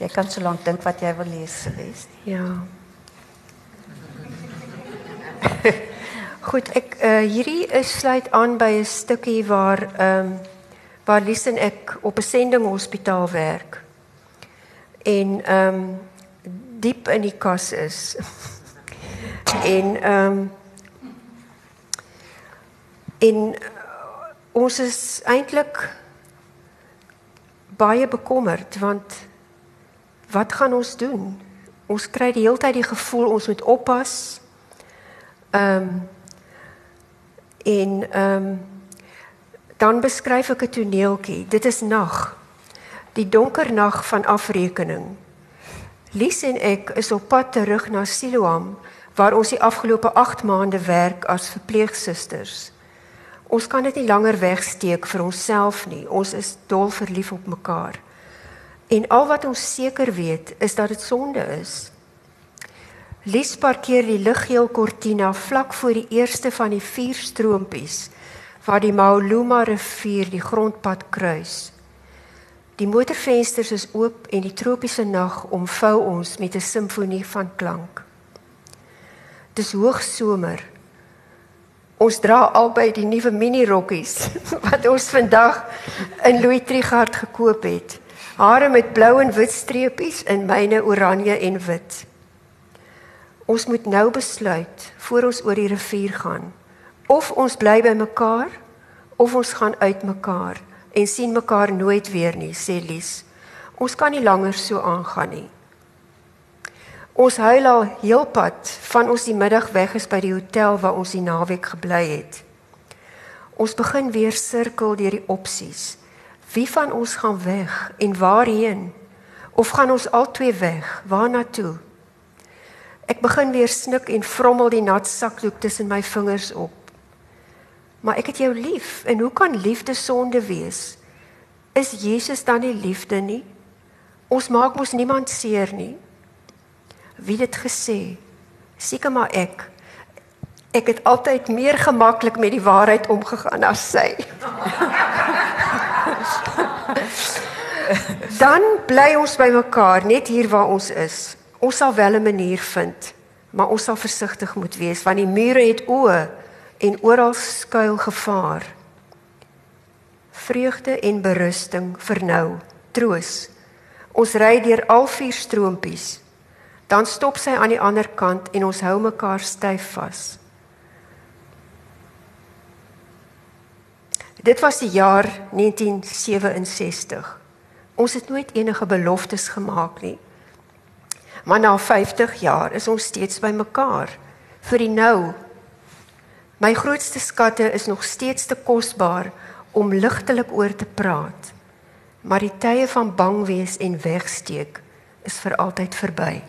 A: Jy kan so lank dink wat jy wil lees, lees.
B: Ja. Goed, ek uh, hierdie is sluit aan by 'n stukkie waar ehm um, waar Lies en ek op 'n sendinghospitaal werk. En ehm um, diep in die kas is. en ehm um, en ons is eintlik baie bekommerd want wat gaan ons doen? Ons kry die hele tyd die gevoel ons moet oppas. Ehm um, En ehm um, dan beskryf ek 'n toneeltjie. Dit is nag. Die donker nag van afrekening. Lies en ek is op pad terug na Siloam waar ons die afgelope 8 maande werk as verpleegsusters. Ons kan dit nie langer wegsteek vir onsself nie. Ons is dol verlief op mekaar. En al wat ons seker weet is dat dit sonde is. Lies parkeer die liggeel Cortina vlak voor die eerste van die vier stroompies waar die Mauluma rivier die grondpad kruis. Die motorvensters is oop en die tropiese nag omvou ons met 'n simfonie van klank. Dis hoogsomer. Ons dra albei die nuwe mini rokkies wat ons vandag in Louis Trichardt gekoop het. Hare met blou en wit streepies en myne oranje en wit. Ons moet nou besluit voor ons oor die rivier gaan of ons bly by mekaar of ons gaan uit mekaar en sien mekaar nooit weer nie sê Lies. Ons kan nie langer so aangaan nie. Ons huil al heelpad van ons die middag weg is by die hotel waar ons die naweek gebly het. Ons begin weer sirkel deur die opsies Wie van ons gaan weg en waarheen of gaan ons albei weg waarna toe Ek begin weer snik en vrommel die nat sakdoek tussen my vingers op. Maar ek het jou lief en hoe kan liefde sonde wees? Is Jesus dan nie liefde nie? Ons maak mos niemand seer nie. Wie het gesê? Seker maar ek. Ek het altyd meer gemaklik met die waarheid omgegaan as sy. dan bly ons by mekaar net hier waar ons is. Ons sal wel 'n manier vind, maar ons sal versigtig moet wees want die mure het oë en oral skuil gevaar. Vreugde en berusting vir nou, troos. Ons ry deur al vier stroompies. Dan stop sy aan die ander kant en ons hou mekaar styf vas. Dit was die jaar 1967. Ons het nooit enige beloftes gemaak nie. Maar na 50 jaar is ons steeds by mekaar vir die nou. My grootste skatte is nog steeds te kosbaar om ligtelik oor te praat. Maar die tye van bang wees en wegsteek is vir altyd verby.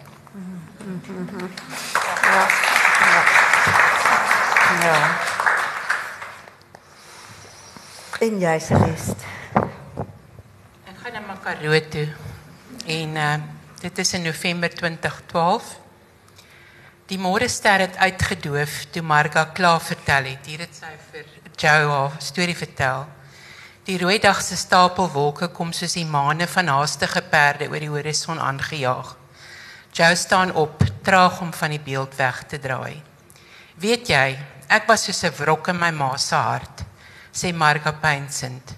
B: Ja.
A: Ja. En jy Celeste.
C: Ek gaan na Makaroo toe en uh Dit is in November 2012. Die môrester het uitgedoof toe Marga klaar vertel het. Hier het sy vir Joe haar storie vertel. Die rooi dag se stapel wolke kom soos die maane van haastige perde oor die horison aangejaag. Joe staan op, traag om van die beeld weg te draai. Weet jy, ek was soos 'n wrok in my ma se hart, sê Marga pynsend.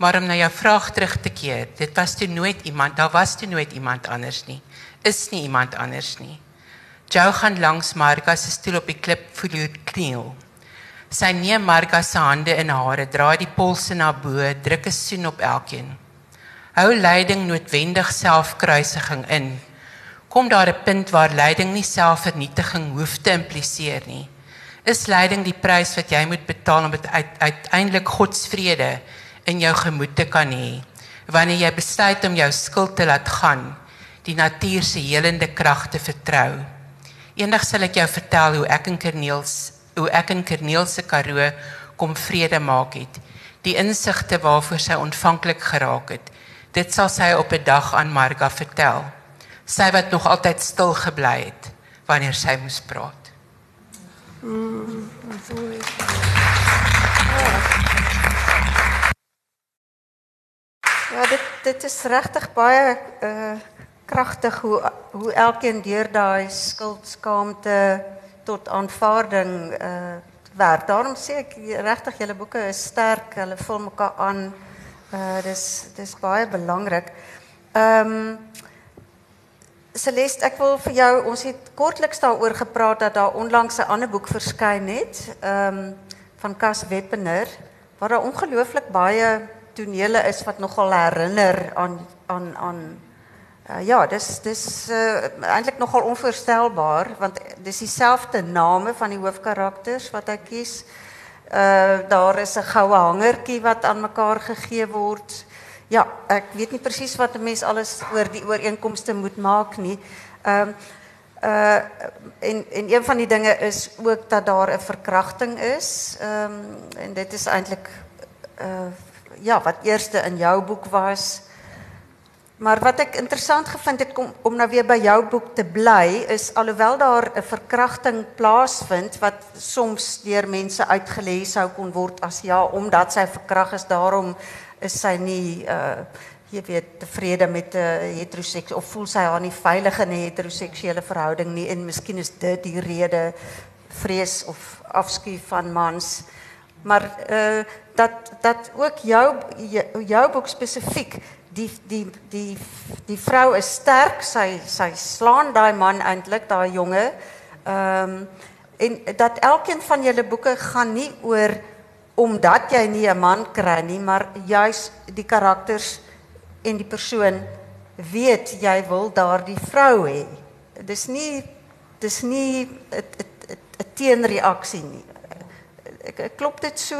C: Maar om na jou vraag terug te keer, dit was toe nooit iemand, daar was toe nooit iemand anders nie. Is nie iemand anders nie. Jou gaan langs Marga se stoel op die klip vloer kniel. Sy neem Marga se hande in hare, draai die polse na bo, druk 'n soen op elkeen. Hou lyding noodwendig selfkruisiging in. Kom daar 'n punt waar lyding nie selfvernietiging hoef te impliseer nie. Is lyding die prys wat jy moet betaal om uiteindelik God se vrede in jou gemoed te kan hê. Wanneer jy besluit om jou skuld te laat gaan die natuur se helende krag te vertrou. Eendag sal ek jou vertel hoe ek en Kerniels hoe ek en Kerniels se Karoo kom vrede maak het. Die insigte waarvoor sy ontvanklik geraak het dit sal sy op 'n dag aan Marga vertel. Sy wat nog altyd stil gebly het wanneer sy moes praat
A: ja. Dit dit is regtig baie uh kragtig hoe hoe elkeen deur daai skuld, skaamte tot aanvaarding uh werk. Daarom sê ek regtig julle boeke is sterk, hulle vul mekaar aan. Uh dis dis baie belangrik. Ehm Celeste, ek wil vir jou, ons het kortliks daaroor gepraat dat daar onlangs 'n ander boek verskyn het, ehm van Cas Weppener waar daar ongelooflik baie tonele is wat nogal herinner aan aan aan uh, ja, dis dis uh, eintlik nogal onvoorstelbaar want dis dieselfde name van die hoofkarakters wat hy kies. Uh daar is 'n goue hangertjie wat aan mekaar gegee word. Ja, ek weet nie presies wat 'n mens alles oor die ooreenkomste moet maak nie. Ehm um, uh en en een van die dinge is ook dat daar 'n verkrachting is. Ehm um, en dit is eintlik uh ja, wat eerste in jou boek was. Maar wat ek interessant gevind het kom, om nou weer by jou boek te bly is alhoewel daar 'n verkrachting plaasvind wat soms deur mense uitgelê sou kon word as ja omdat sy verkragt is daarom is sy nie uh jy weet tevrede met 'n uh, heteroseks of voel sy haar nie veilig in 'n heteroseksuele verhouding nie en miskien is dit die rede vrees of afskuw van mans. Maar uh dat dat ook jou jou, jou boek spesifiek die die die die vrou is sterk sy sy slaan daai man eintlik daai jonge ehm um, en dat elkeen van julle boeke gaan nie oor omdat jy nie 'n man kry nie maar juis die karakters en die persoon weet jy wil daardie vrou hê dis nie dis nie 'n teenreaksie nie ek klop dit so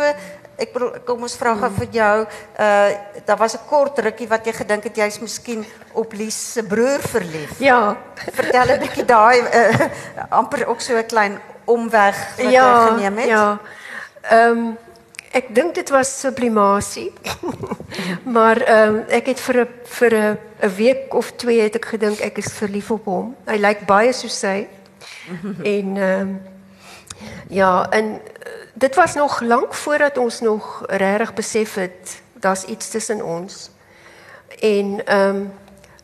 A: ek bedoel kom ons vra gou vir jou uh daar was 'n kort rukkie wat jy gedink het jy's miskien op Lies se broer verlief.
B: Ja,
A: vertel 'n bietjie daai uh, amper ook so 'n klein omweg wat ja, jy geneem het.
B: Ja. Ehm um, ek dink dit was sublimasie. maar ehm um, ek het vir 'n vir 'n 'n week of twee het ek gedink ek is verlief op hom. Hy lyk baie soos sy. en ehm um, ja, en dit was nog lank voordat ons nog regtig besef het daar's iets tussen ons. En ehm um,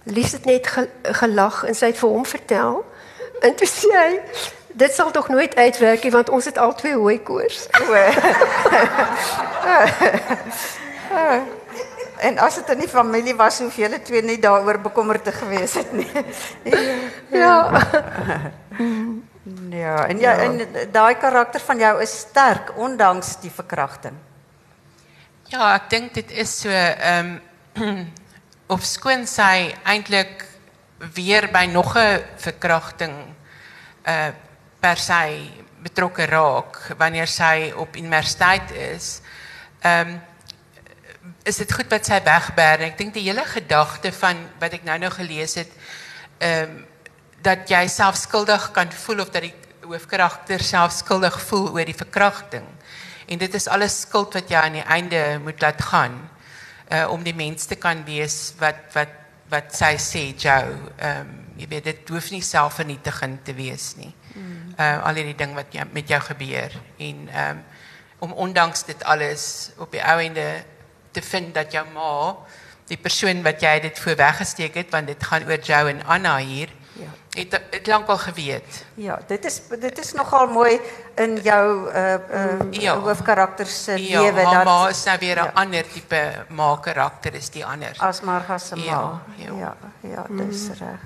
B: Lies het net ge, gelag en sy het vir hom vertel. En toe sê hy, dit sal tog nooit uitwerk nie want ons het al twee hooi koors.
A: en as dit in die familie was, hoef julle twee nie daaroor bekommerd te gewees het nie.
B: ja.
A: Ja, en ja, ja. en daai karakter van jou is sterk ondanks die verkrachting.
C: Ja, ek dink dit is so ehm um, of skoon sy eintlik weer by nog 'n verkrachting uh per se betrokke raak wanneer sy op universiteit is. Ehm is dit goed wat sy wegbêre. Ek dink die hele gedagte van wat ek nou nou gelees het ehm dat jy self skuldig kan voel of dat die hoofkarakter self skuldig voel oor die verkrachting. En dit is alles skuld wat jy aan die einde moet laat gaan uh om die mens te kan wees wat wat wat sy sê jou ehm jy weet dit hoef nie selfvernietigend te wees nie. Uh al hierdie ding wat jy, met jou gebeur en ehm um, om ondanks dit alles op die ou einde te vind dat jou ma die persoon wat jy dit voor weggesteek het want dit gaan oor jou en Anna hier het het lankal geweet.
A: Ja, dit is dit is nogal mooi in jou uh uh ja. hoofkarakter se ja, lewe
C: dat ma is nou weer 'n ja. ander tipe ma karakter is die ander.
A: As Marga se ma. Ja, ja, ja, ja dis mm. reg.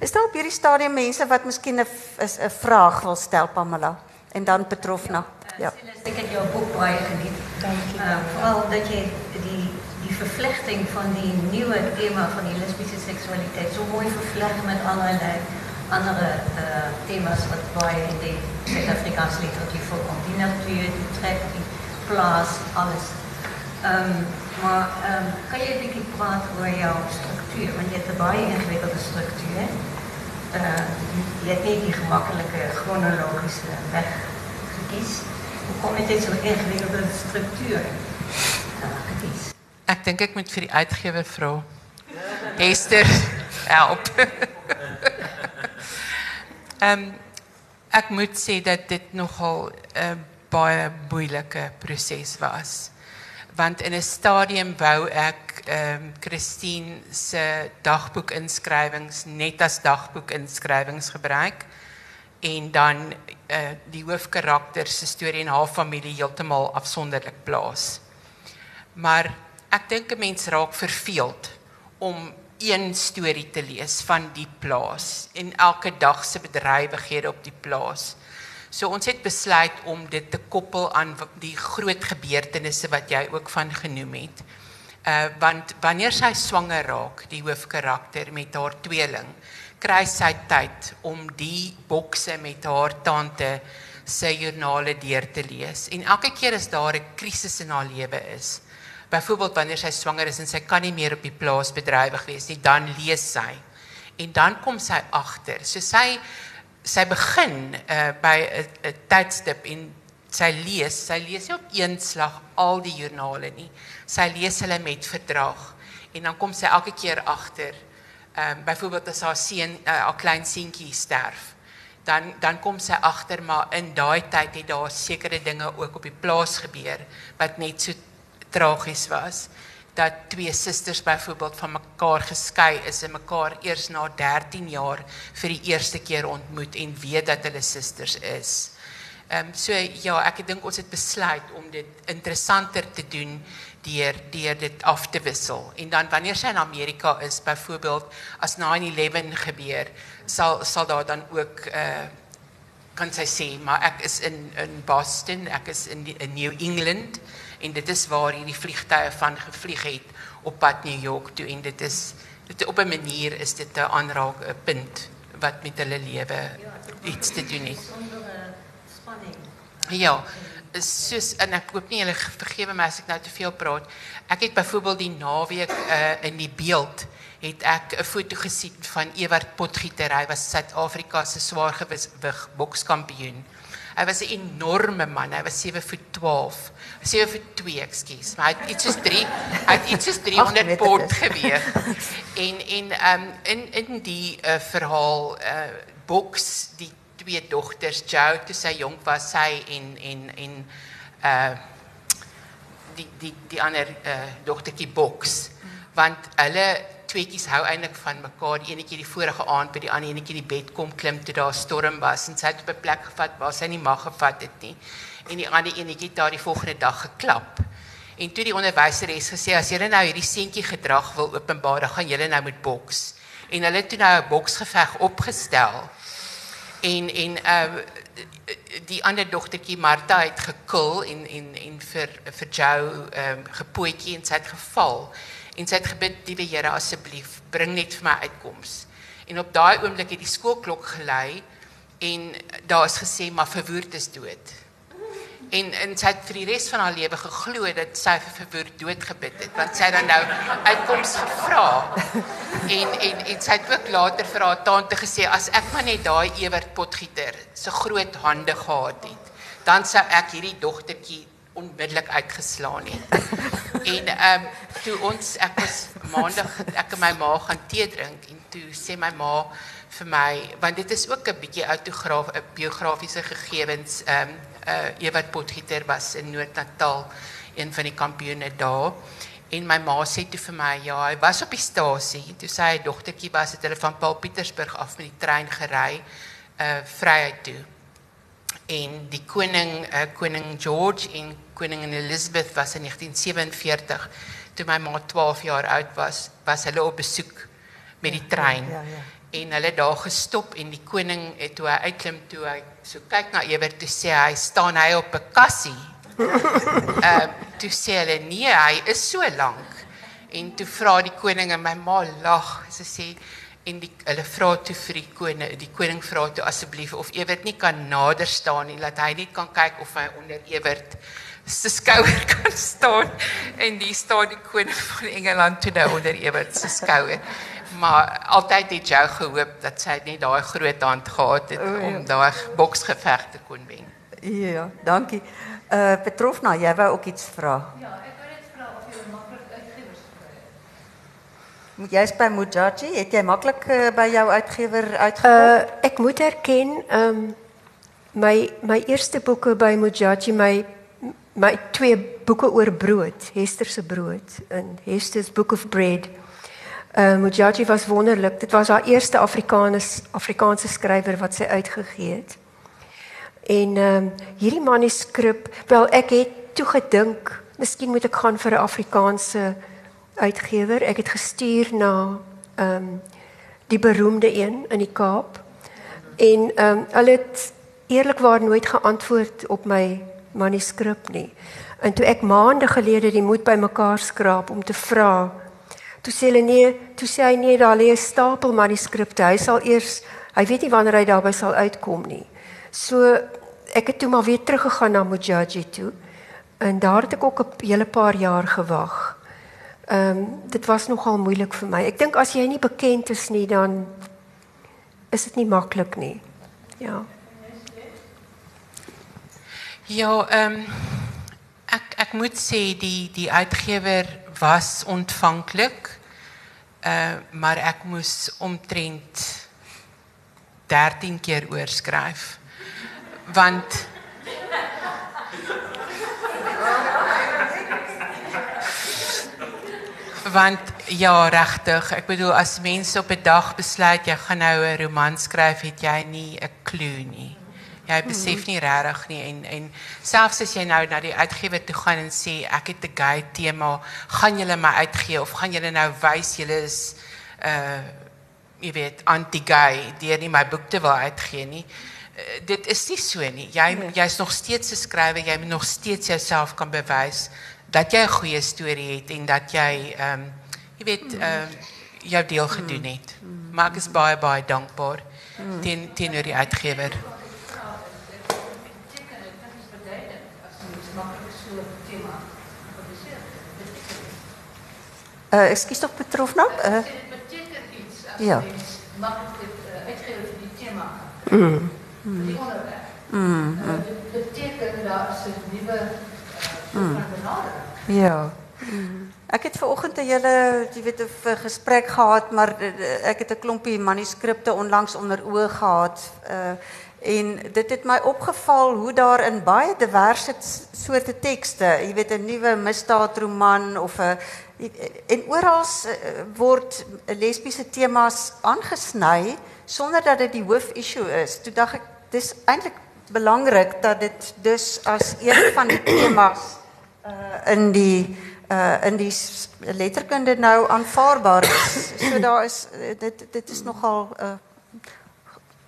A: Is daar op hierdie stadium mense wat miskien 'n 'n vraag wil stel Pamela en dan Petrofna?
D: Ja. ja. Ek het jou boek baie geniet. Dankie. Uh, Veral dat jy die die vervlechting van die nieuwe thema van die lesbische seksualiteit zo mooi vervlecht met allerlei andere uh, thema's wat bij in de Zuid-Afrikaanse literatuur voorkomt. Die natuur, die trek, die plaats, alles. Um, maar um, kan je een beetje praten over jouw structuur? Want je hebt een baie ingewikkelde structuur. Uh, je hebt niet die gemakkelijke chronologische weg gekies. Hoe kom je dit zo'n ingewikkelde structuur uh, gekies?
C: Ek dink ek moet vir die uitgewer vra. Esther, help. Um, moet sê dat dit nogal 'n baie moeilike was. Want in 'n stadium wou ek ehm um, Christine se dagboekinskrywings net as dagboekinskrywings gebruik en dan uh, die hoofkarakter se storie en haar familie heeltemal afsonderlik plaas. Maar ek dink 'n mens raak verveeld om een storie te lees van die plaas en elke dag se bedrywighede op die plaas. So ons het besluit om dit te koppel aan die groot gebeurtenisse wat jy ook van genoem het. Uh want wanneer sy swanger raak, die hoofkarakter met haar tweeling, kry sy tyd om die bokse met haar tante se joernale deur te lees. En elke keer as daar 'n krisis in haar lewe is, byvoorbeeld wanneer sy swanger is en sy kan nie meer op die plaas bedrywig wees nie, dan lees sy. En dan kom sy agter. So sy sy begin uh, by 'n tydstip en sy lees, sy lees nie op een slag al die joernale nie. Sy lees hulle met verdrag en dan kom sy elke keer agter. Ehm um, byvoorbeeld as haar seun, uh, haar klein seentjie sterf, dan dan kom sy agter maar in daai tyd het daar sekere dinge ook op die plaas gebeur wat net so tragies was dat twee susters byvoorbeeld van mekaar geskei is en mekaar eers na 13 jaar vir die eerste keer ontmoet en weet dat hulle susters is. Ehm um, so ja, ek dink ons het besluit om dit interessanter te doen deur deur dit af te wissel. En dan wanneer sy in Amerika is, byvoorbeeld as 9/11 gebeur, sal sal daar dan ook uh kan sy sê, maar ek is in in Boston, ek is in, die, in New England en dit is waar hierdie vliegtye van gevlieg het op pad New York toe en dit is dit op 'n manier is dit 'n aanraak 'n punt wat met hulle lewe iets te doen het. Ja, soos en ek hoop nie julle vergewe my as ek nou te veel praat. Ek het byvoorbeeld die naweek uh, in die beeld het ek 'n foto gesien van Ewart Potgieter. Hy was Suid-Afrika se swaargewig bokskampioen. Hy was 'n enorme man. Hy was 7 voet 12. 7 voet 2, ekskuus. Maar hy het iets soos 3, hy het iets soos 300 pond geweeg. En en ehm um, in in die uh, verhaal uh boks die twee dogters, Joe toe sy jonk was, sy en en en uh die die die ander uh dogtertjie boks. Want hulle tweetjies hou eintlik van mekaar. Die enetjie die vorige aand by die ander enetjie die bed kom klim toe daar storm was en sy het op 'n plek gevat waar sy nie mag gevat het nie. En die ander enetjie het daar die volgende dag geklap. En toe die onderwyseres gesê as julle nou hierdie seentjie gedrag wil openbaar, dan gaan julle nou met boks. En hulle het toe nou 'n boksgeveg opgestel. En en uh die ander dogtertjie Martha het gekil en en en vir vir Joe ehm um, gepootjie en sy het geval en sy het gebid, "Liewe Here, asseblief, bring net vir my uitkoms." En op daai oomblik het die skoolklok gelei en daar is gesê, "Maar verwoerd is dood." En en sy het vir die res van haar lewe geglo dat sy vir verwoerd dood gebid het, want sy het dan nou uitkoms gevra. En en en sy het ook later vir haar tante gesê, "As ek maar net daai Ewert Potgieter se groot hande gehad het, dan sou ek hierdie dogtertjie onmiddellik uitgeslaan het." En ehm toe ons ek was maandag ek en my ma gaan tee drink en toe sê my ma vir my want dit is ook 'n bietjie autograaf 'n biografiese gegevens ehm um, uh Ewart was in Noord-Natal een van die kampioene daar. En my ma sê toe vir my ja hy was op die stasie. Toe sy dogtertjie was het hulle van Paul Pietersburg af met die trein gery uh vryheid toe en die koning uh, koning George en koningin Elizabeth was in 1947 toe my ma 12 jaar oud was was hulle op besoek met die trein ja, ja, ja. en hulle daar gestop en die koning het toe hy uitklim toe hy so kyk na Ewert toe sê hy staan hy op 'n kassie? Ehm uh, toe sê hulle nee hy is so lank. En toe vra die koning en my ma lag sy sê en die hulle vra toe vir die koning die koning vra toe asseblief of Ewert nie kan nader staan nie laat hy net kan kyk of hy onder Ewert se skouer kan staan. En die staan die koning van Engeland toe nou onder Ewert se skouer. Maar altyd het jy gehoop dat sy net daai groot hand gehad het oh, ja. om daai boksgeveg te kon wen.
A: Ja dankie. Uh Petrofna jy wou ook iets vra?
D: Ja
A: jy by Mujaji, het jy maklik uh, by jou uitgewer uitgekom?
B: Uh ek moet erken, ehm um, my my eerste boeke by Mujaji, my my twee boeke oor brood, Hester se brood en Hester's Book of Bread. Uh Mujaji was wonderlik. Dit was haar eerste Afrikaans Afrikaanse skrywer wat sy uitgegee het. En ehm um, hierdie manuskrip, wel ek het toe gedink, miskien moet ek gaan vir 'n Afrikaanse uitgewer. Ek het gestuur na ehm um, die beroemde een in die Kaap. En ehm um, hulle het eerlikwaar nooit geantwoord op my manuskrip nie. En toe ek maande gelede die moed bymekaar skraap om te vra, toe sê hulle nee, toe sê hy nee, daar lê 'n stapel manuskripte. Hy sal eers hy weet nie wanneer hy daarby sal uitkom nie. So ek het toe maar weer teruggegaan na Mujaji toe. En daar het ek ook 'n hele paar jaar gewag. Ehm um, dit was nogal moeilik vir my. Ek dink as jy nie bekend is nie dan is dit nie maklik nie. Ja.
C: Ja, ehm um, ek ek moet sê die die uitgewer was ontvanklik. Uh maar ek moes omtrent 13 keer oorskryf. Want want ja regtig. Ek bedoel as mense op 'n dag besluit jy gaan nou 'n roman skryf het jy nie 'n klou nie. Jy besef nie regtig nie en en selfs as jy nou na die uitgewer toe gaan en sê ek het 'n gay tema gaan julle my uitgee of gaan julle nou wys julle is uh jy weet anti-gay deur nie my boek te wil uitgee nie uh, dit is nie so nie. Jy nee. jy's nog steeds 'n skrywer jy moet nog steeds jouself kan bewys dat jy 'n goeie storie het en dat jy ehm um, jy weet ehm um, jou deel gedoen het. Maar ek is baie baie dankbaar teen teenoor die uitgewer.
A: Uh, ekskuus tog betrof nou? Uh,
E: dit beteken iets as
A: Ja.
E: mens maklik dit uh, uitgewer vir die tema.
B: Mm.
E: Vir die onderwerp.
A: mm,
E: Uh, dit beteken daar is 'n nuwe uh, mm.
A: ja. Ek het ver oggend 'n hele, jy weet, 'n gesprek gehad, maar eh, ek het 'n klompie manuskripte onlangs onder oë gehad. Uh en dit het my opgeval hoe daar in baie diverse soorte tekste, jy weet 'n nuwe misdaadroman of 'n en oral word lesbiese temas aangesny sonder dat dit die hoofissue is. Toe dink ek dis eintlik belangrik dat dit dus as een van die temas uh, in die uh, in die letterkunde nou aanvaarbaar is. So daar is uh, dit dit is nogal 'n uh,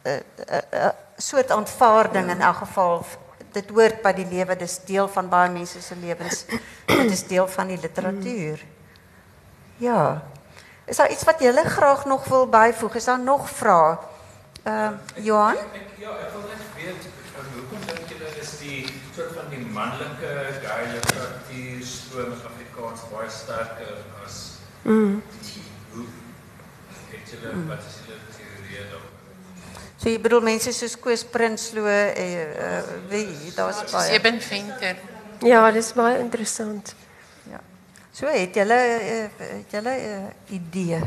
A: uh, uh, uh, soort aanvaarding in elk geval. Dit hoort by die lewe, dis deel van baie mense se lewens. Dit is deel van die literatuur. Ja. Is daar iets wat julle graag nog wil byvoeg? Is daar nog vrae? Ehm uh, Johan?
F: Ek ja, ek wil net weet um, hoekom dink julle is die soort van die manlike gay stroom in Afrikaans baie sterker as
B: Mm.
F: die hoe het julle wat is julle teorie daaroor?
A: So jy bedoel mense soos Koos Prinsloo en uh, wie daar's baie.
C: Eben Venter.
B: Ja, dis baie interessant.
A: Ja. So het julle uh, het julle 'n uh, idee.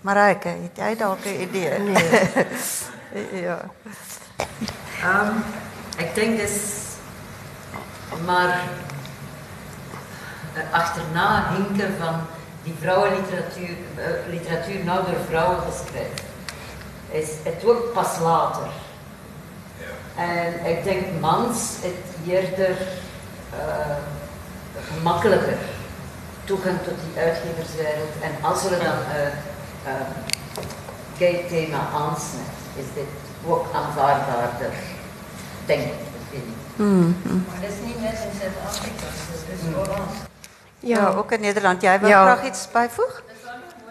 A: Marike, het jy dalk 'n idee? Nee. ja.
G: Um, ik denk dus, maar eh, achterna hinken van die vrouwenliteratuur, eh, literatuur nou door vrouwen geschreven, is het wordt pas later. En ik denk mans het eerder eh, gemakkelijker toegang tot die uitgeverswereld. En als er dan een uh, gay thema aansnijdt, is dit ook aanvaardbaarder, denk ik. dat vind ik.
D: Maar dat is niet net in Zuid-Afrika, dat is Holland.
A: Ja,
B: Ja,
A: ook in Nederland. Jy wil
B: Ja.
A: graag iets byvoeg?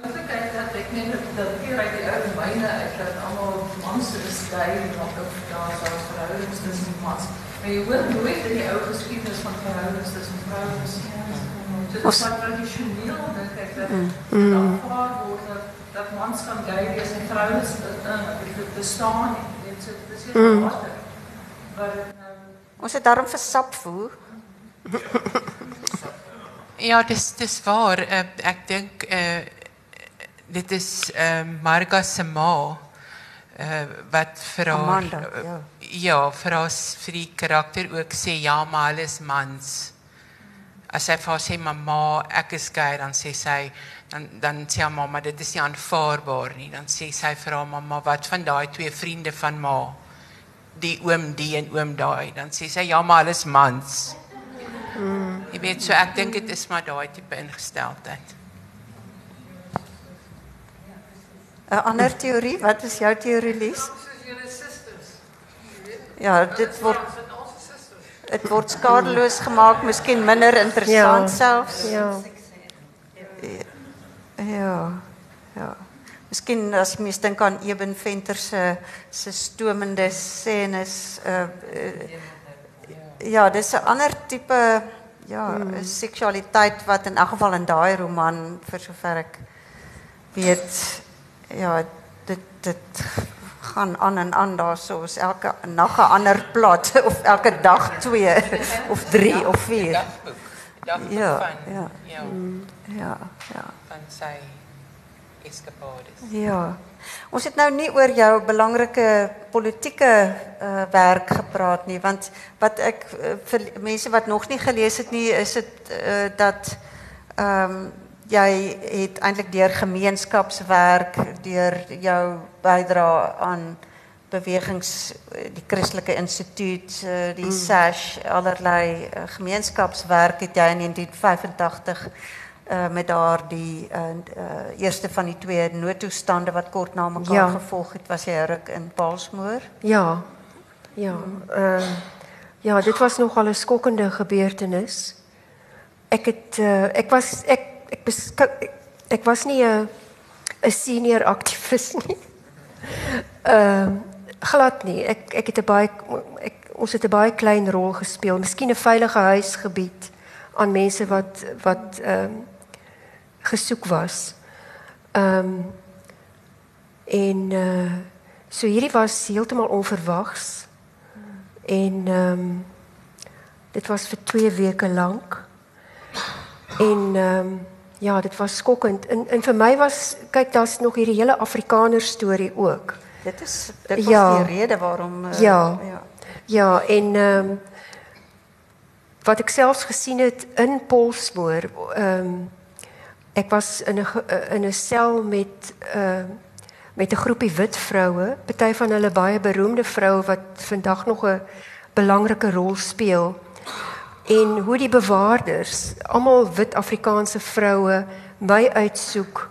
E: moontlikheid dat ek net dat dat hier uit die ou myne uit dat almal mans is gay en ook ook daar sou verhoudings tussen mans. Maar jy hoor nooit in die ou geskiedenis van verhoudings tussen vrouens nie. So dit is maar tradisioneel dink ek dat mm. aanvaar word dat dat mans kan gay wees en vrouens uh, bestaan nie. Dit is is heel. Maar dit nou
A: Ons het daarom vir sap voer.
C: Ja, dis dis waar. Uh, ek dink uh dit is uh, Marga se ma uh wat vir haar
A: Amanda,
C: uh,
A: ja.
C: vir haar vir die karakter ook sê ja, maar hulle is mans. As sy vir haar sê mamma, ek is gay, dan sê sy dan dan sê haar mamma dit is nie aanvaarbaar nie. Dan sê sy vir haar mamma wat van daai twee vriende van ma die oom die en oom daai. Dan sê sy ja, maar hulle is mans. Jy weet so ek dink dit is maar daai tipe ingesteldheid.
A: 'n Ander teorie, wat is jou teorie Lies?
E: susters.
A: Ja, dit word dit word skadeloos gemaak, miskien minder interessant
B: Ja.
A: selfs.
B: ja.
A: Ja. Ja. Miskien as mens dink aan Eben Venter se se stomende scènes uh, uh ja, dis 'n ander tipe ja, mm. seksualiteit wat in elk geval in daai roman vir sover ek weet ja, dit dit gaan aan en aan daar soos elke nag 'n ander plat of elke dag twee of drie of vier.
C: Ja,
A: Ja,
C: van,
A: ja.
C: ja,
A: Ja, ja.
C: van sy eskapades.
A: Ja. Ons het nou nie oor jou belangrike politieke uh, werk gepraat nie, want wat ek uh, vir mense wat nog nie gelees het nie, is dit uh, dat ehm um, jy het eintlik deur gemeenskapswerk, deur jou bydra aan bewegings die Christelike Instituut, uh, die mm. SASH, allerlei uh, gemeenskapswerk het jy in 1985 uh, met daardie uh, uh, eerste van die twee noodtoestande wat kort na mekaar
B: Ja.
A: gevolg het, was jy ruk in Paulsmoor.
B: Ja. Ja. Ehm ja, dit was nogal 'n skokkende gebeurtenis. Ek het uh, ek was ek ek beskou ek, ek was nie 'n 'n senior aktivis nie. Ehm glad nie. Ek ek het 'n baie ek ons het 'n baie klein rol gespeel. Miskien 'n veilige huisgebied aan mense wat wat ehm gesoek was. Ehm en uh so hierdie was heeltemal onverwags. En ehm dit was vir 2 weke lank. En ehm ja, dit was skokkend. En en vir my was kyk daar's nog hierdie hele Afrikaner storie ook.
A: Dit is dit was
B: Ja.
A: die rede waarom uh,
B: Ja.
A: ja.
B: Ja, en ehm wat ek selfs gesien het in Polsmoor, ehm ek was in 'n ge- in 'n sel met ehm met 'n groepie wit vroue, party van hulle baie beroemde vroue wat vandag nog 'n belangrike rol speel. En hoe die bewaarders, almal wit Afrikaanse vroue, my uitsoek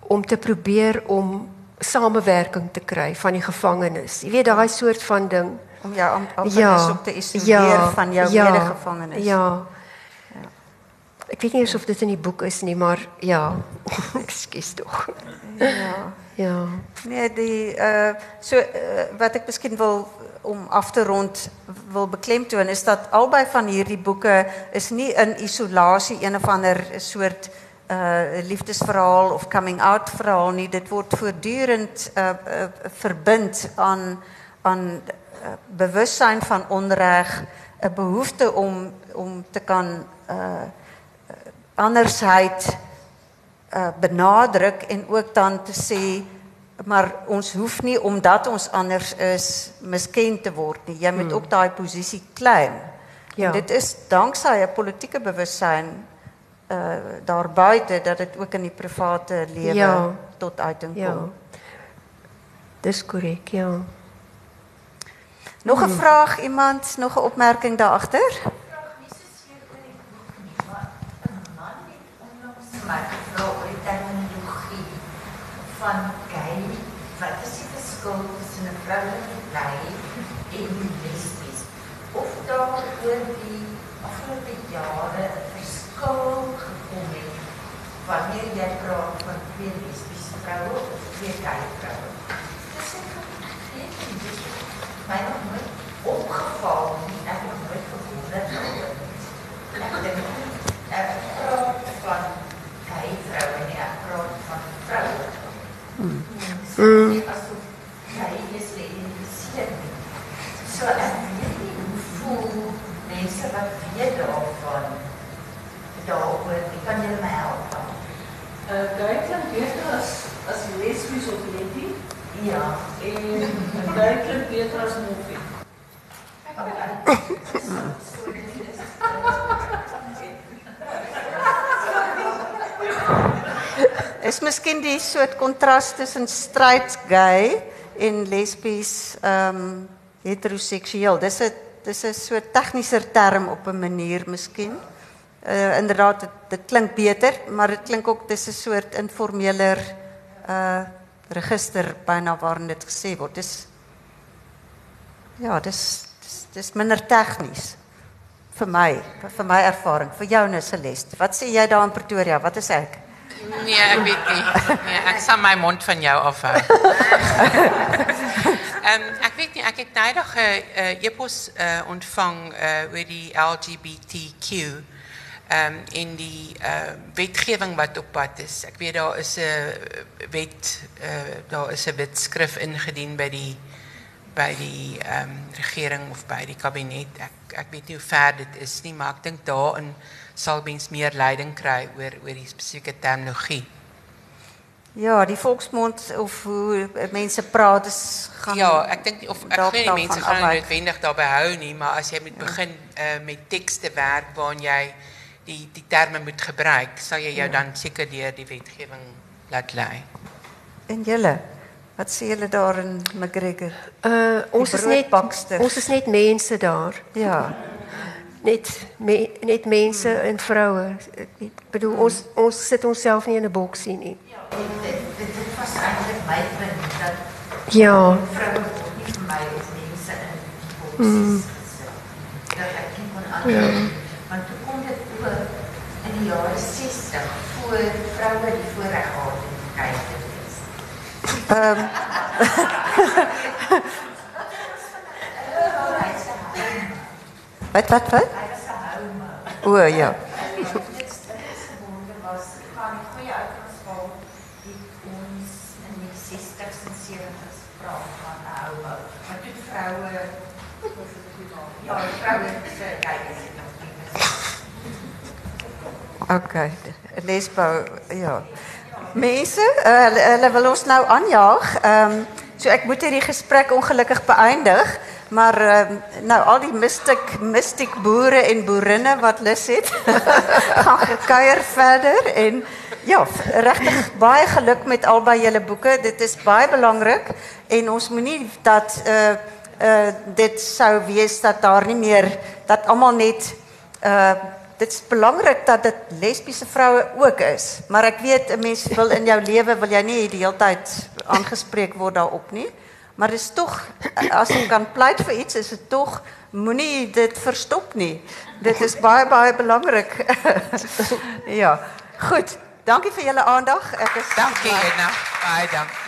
B: om te probeer om samewerking te kry van die gevangenes. Jy weet daai soort van ding.
A: om jou am- amper op te isoleer van jou medegevangenes.
B: Ja. Ek weet nie eens of dit in die boek is nie, maar ja. Ekskuus tog.
A: Ja.
B: Ja.
A: Nee, die uh so uh, wat ek miskien wil om af te rond wil beklemtoon is dat albei van hierdie boeke is nie in isolasie een of ander soort uh liefdesverhaal of coming out verhaal nie. Dit word voortdurend uh, uh verbind aan aan uh, bewussyn van onreg, 'n behoefte om om te kan uh andersheid uh, benadruk en ook dan te sê maar ons hoef nie omdat ons anders is miskend te word nie. Jy moet ook daai posisie claim.
B: Ja.
A: En dit is danksy 'n politieke bewussyn uh daar buite dat dit ook in die private lewe
B: Ja.
A: tot uiting kom.
B: Ja. Dis korrek, ja.
A: Nog 'n vraag iemand, nog 'n opmerking daar agter?
H: Maar vra oor terminologie van gay. Wat is die verskil tussen 'n vroulike gay en lesbies? Of daar oor die afgelope jare 'n verskil gekom het wanneer jy praat van twee lesbiese vroue of twee gay vroue? Dis ek weet nie, het my nog nooit opgeval nie. Ek het nooit gewonder daaroor. Ek dink ek praat van ek praat van vroue. Mm. So, geïdentifiseer nie. So ek weet nie hoe voel mense wat weet daarvan daaroor, die kan julle my help?
E: Uh, klink beter as, as lesbies of lesbie.
H: Ja.
E: En klink beter as moffie.
A: Is miskien die soort kontras tussen straight gay en lesbies ehm um, heteroseksueel. Dis 'n dis 'n soort tegniese term op 'n manier miskien. Uh inderdaad dit, dit klink beter, maar dit klink ook dis 'n soort informeler uh register byna waarin dit gesê word. Dis ja, dis dis, dis minder tegnies vir my, vir my ervaring, vir jou nou Celeste. Wat sê jy daar in Pretoria? Wat is ek?
C: Nee, ek weet nie. Nee, ek sal my mond van jou afhou. Ehm ek weet nie, ek het nydig 'n uh, e-pos uh, ontvang uh, oor die LGBTQ ehm um, in die uh, wetgewing wat op pad is. Ek weet daar is 'n wet uh, daar is 'n wetskrif ingedien by die by die ehm um, regering of by die kabinet. Ek ek weet nie hoe ver dit is nie, maar ek dink daarin sal mens meer leiding kry oor oor die spesifieke terminologie.
A: Ja, die volksmond of hoe mense praat is gaan
C: Ja, ek dink of ek glo mense gaan noodwendig daarby hou nie, maar as jy moet begin uh, met tekste werk waarin jy die die terme moet gebruik, sal jy jou dan seker deur die wetgewing laat lei.
A: En julle, wat sê julle daar in McGregor?
B: Uh ons is net ons is net mense daar.
A: Ja.
B: Net me, net mense en vroue. Ek bedoel ons ons sit onsself nie in 'n boksie nie.
H: En dit, dit, dit was eigenlijk mijn punt. Dat
B: Ja.
H: vrouwen ook niet voor mij als mensen in boxes gezet. Dat ik niet kon antwoorden. Want toen kon het ook in de jaren 60 voor vrouwen die voorrecht hadden om kijken te wees.
A: Ehm Wat, wat, wat? O, ja.
H: Oké,
A: okay. leesbouw, ja. Mense, uh, hulle wil ons nou aanjaag. Ehm so ek moet hierdie gesprek ongelukkig beëindig maar ehm nou al die mystic mystic boere en boerinne wat lus het, gaan gekuier verder en ja, regtig baie geluk met albei julle boeke. Dit is baie belangrik en ons moenie dat uh uh dit sou wees dat daar nie meer dat almal net uh dit is belangrik dat dit lesbiese vroue ook is, maar ek weet 'n mens wil in jou lewe wil jy nie die hele tyd aangespreek word daarop nie. Maar dit is tog as jy kan pleit vir iets, is dit tog moenie dit verstop nie. Dit is baie baie belangrik. ja. Goed. Dankie vir julle aandag. Ek is
C: Dankie Edna. Baie dankie.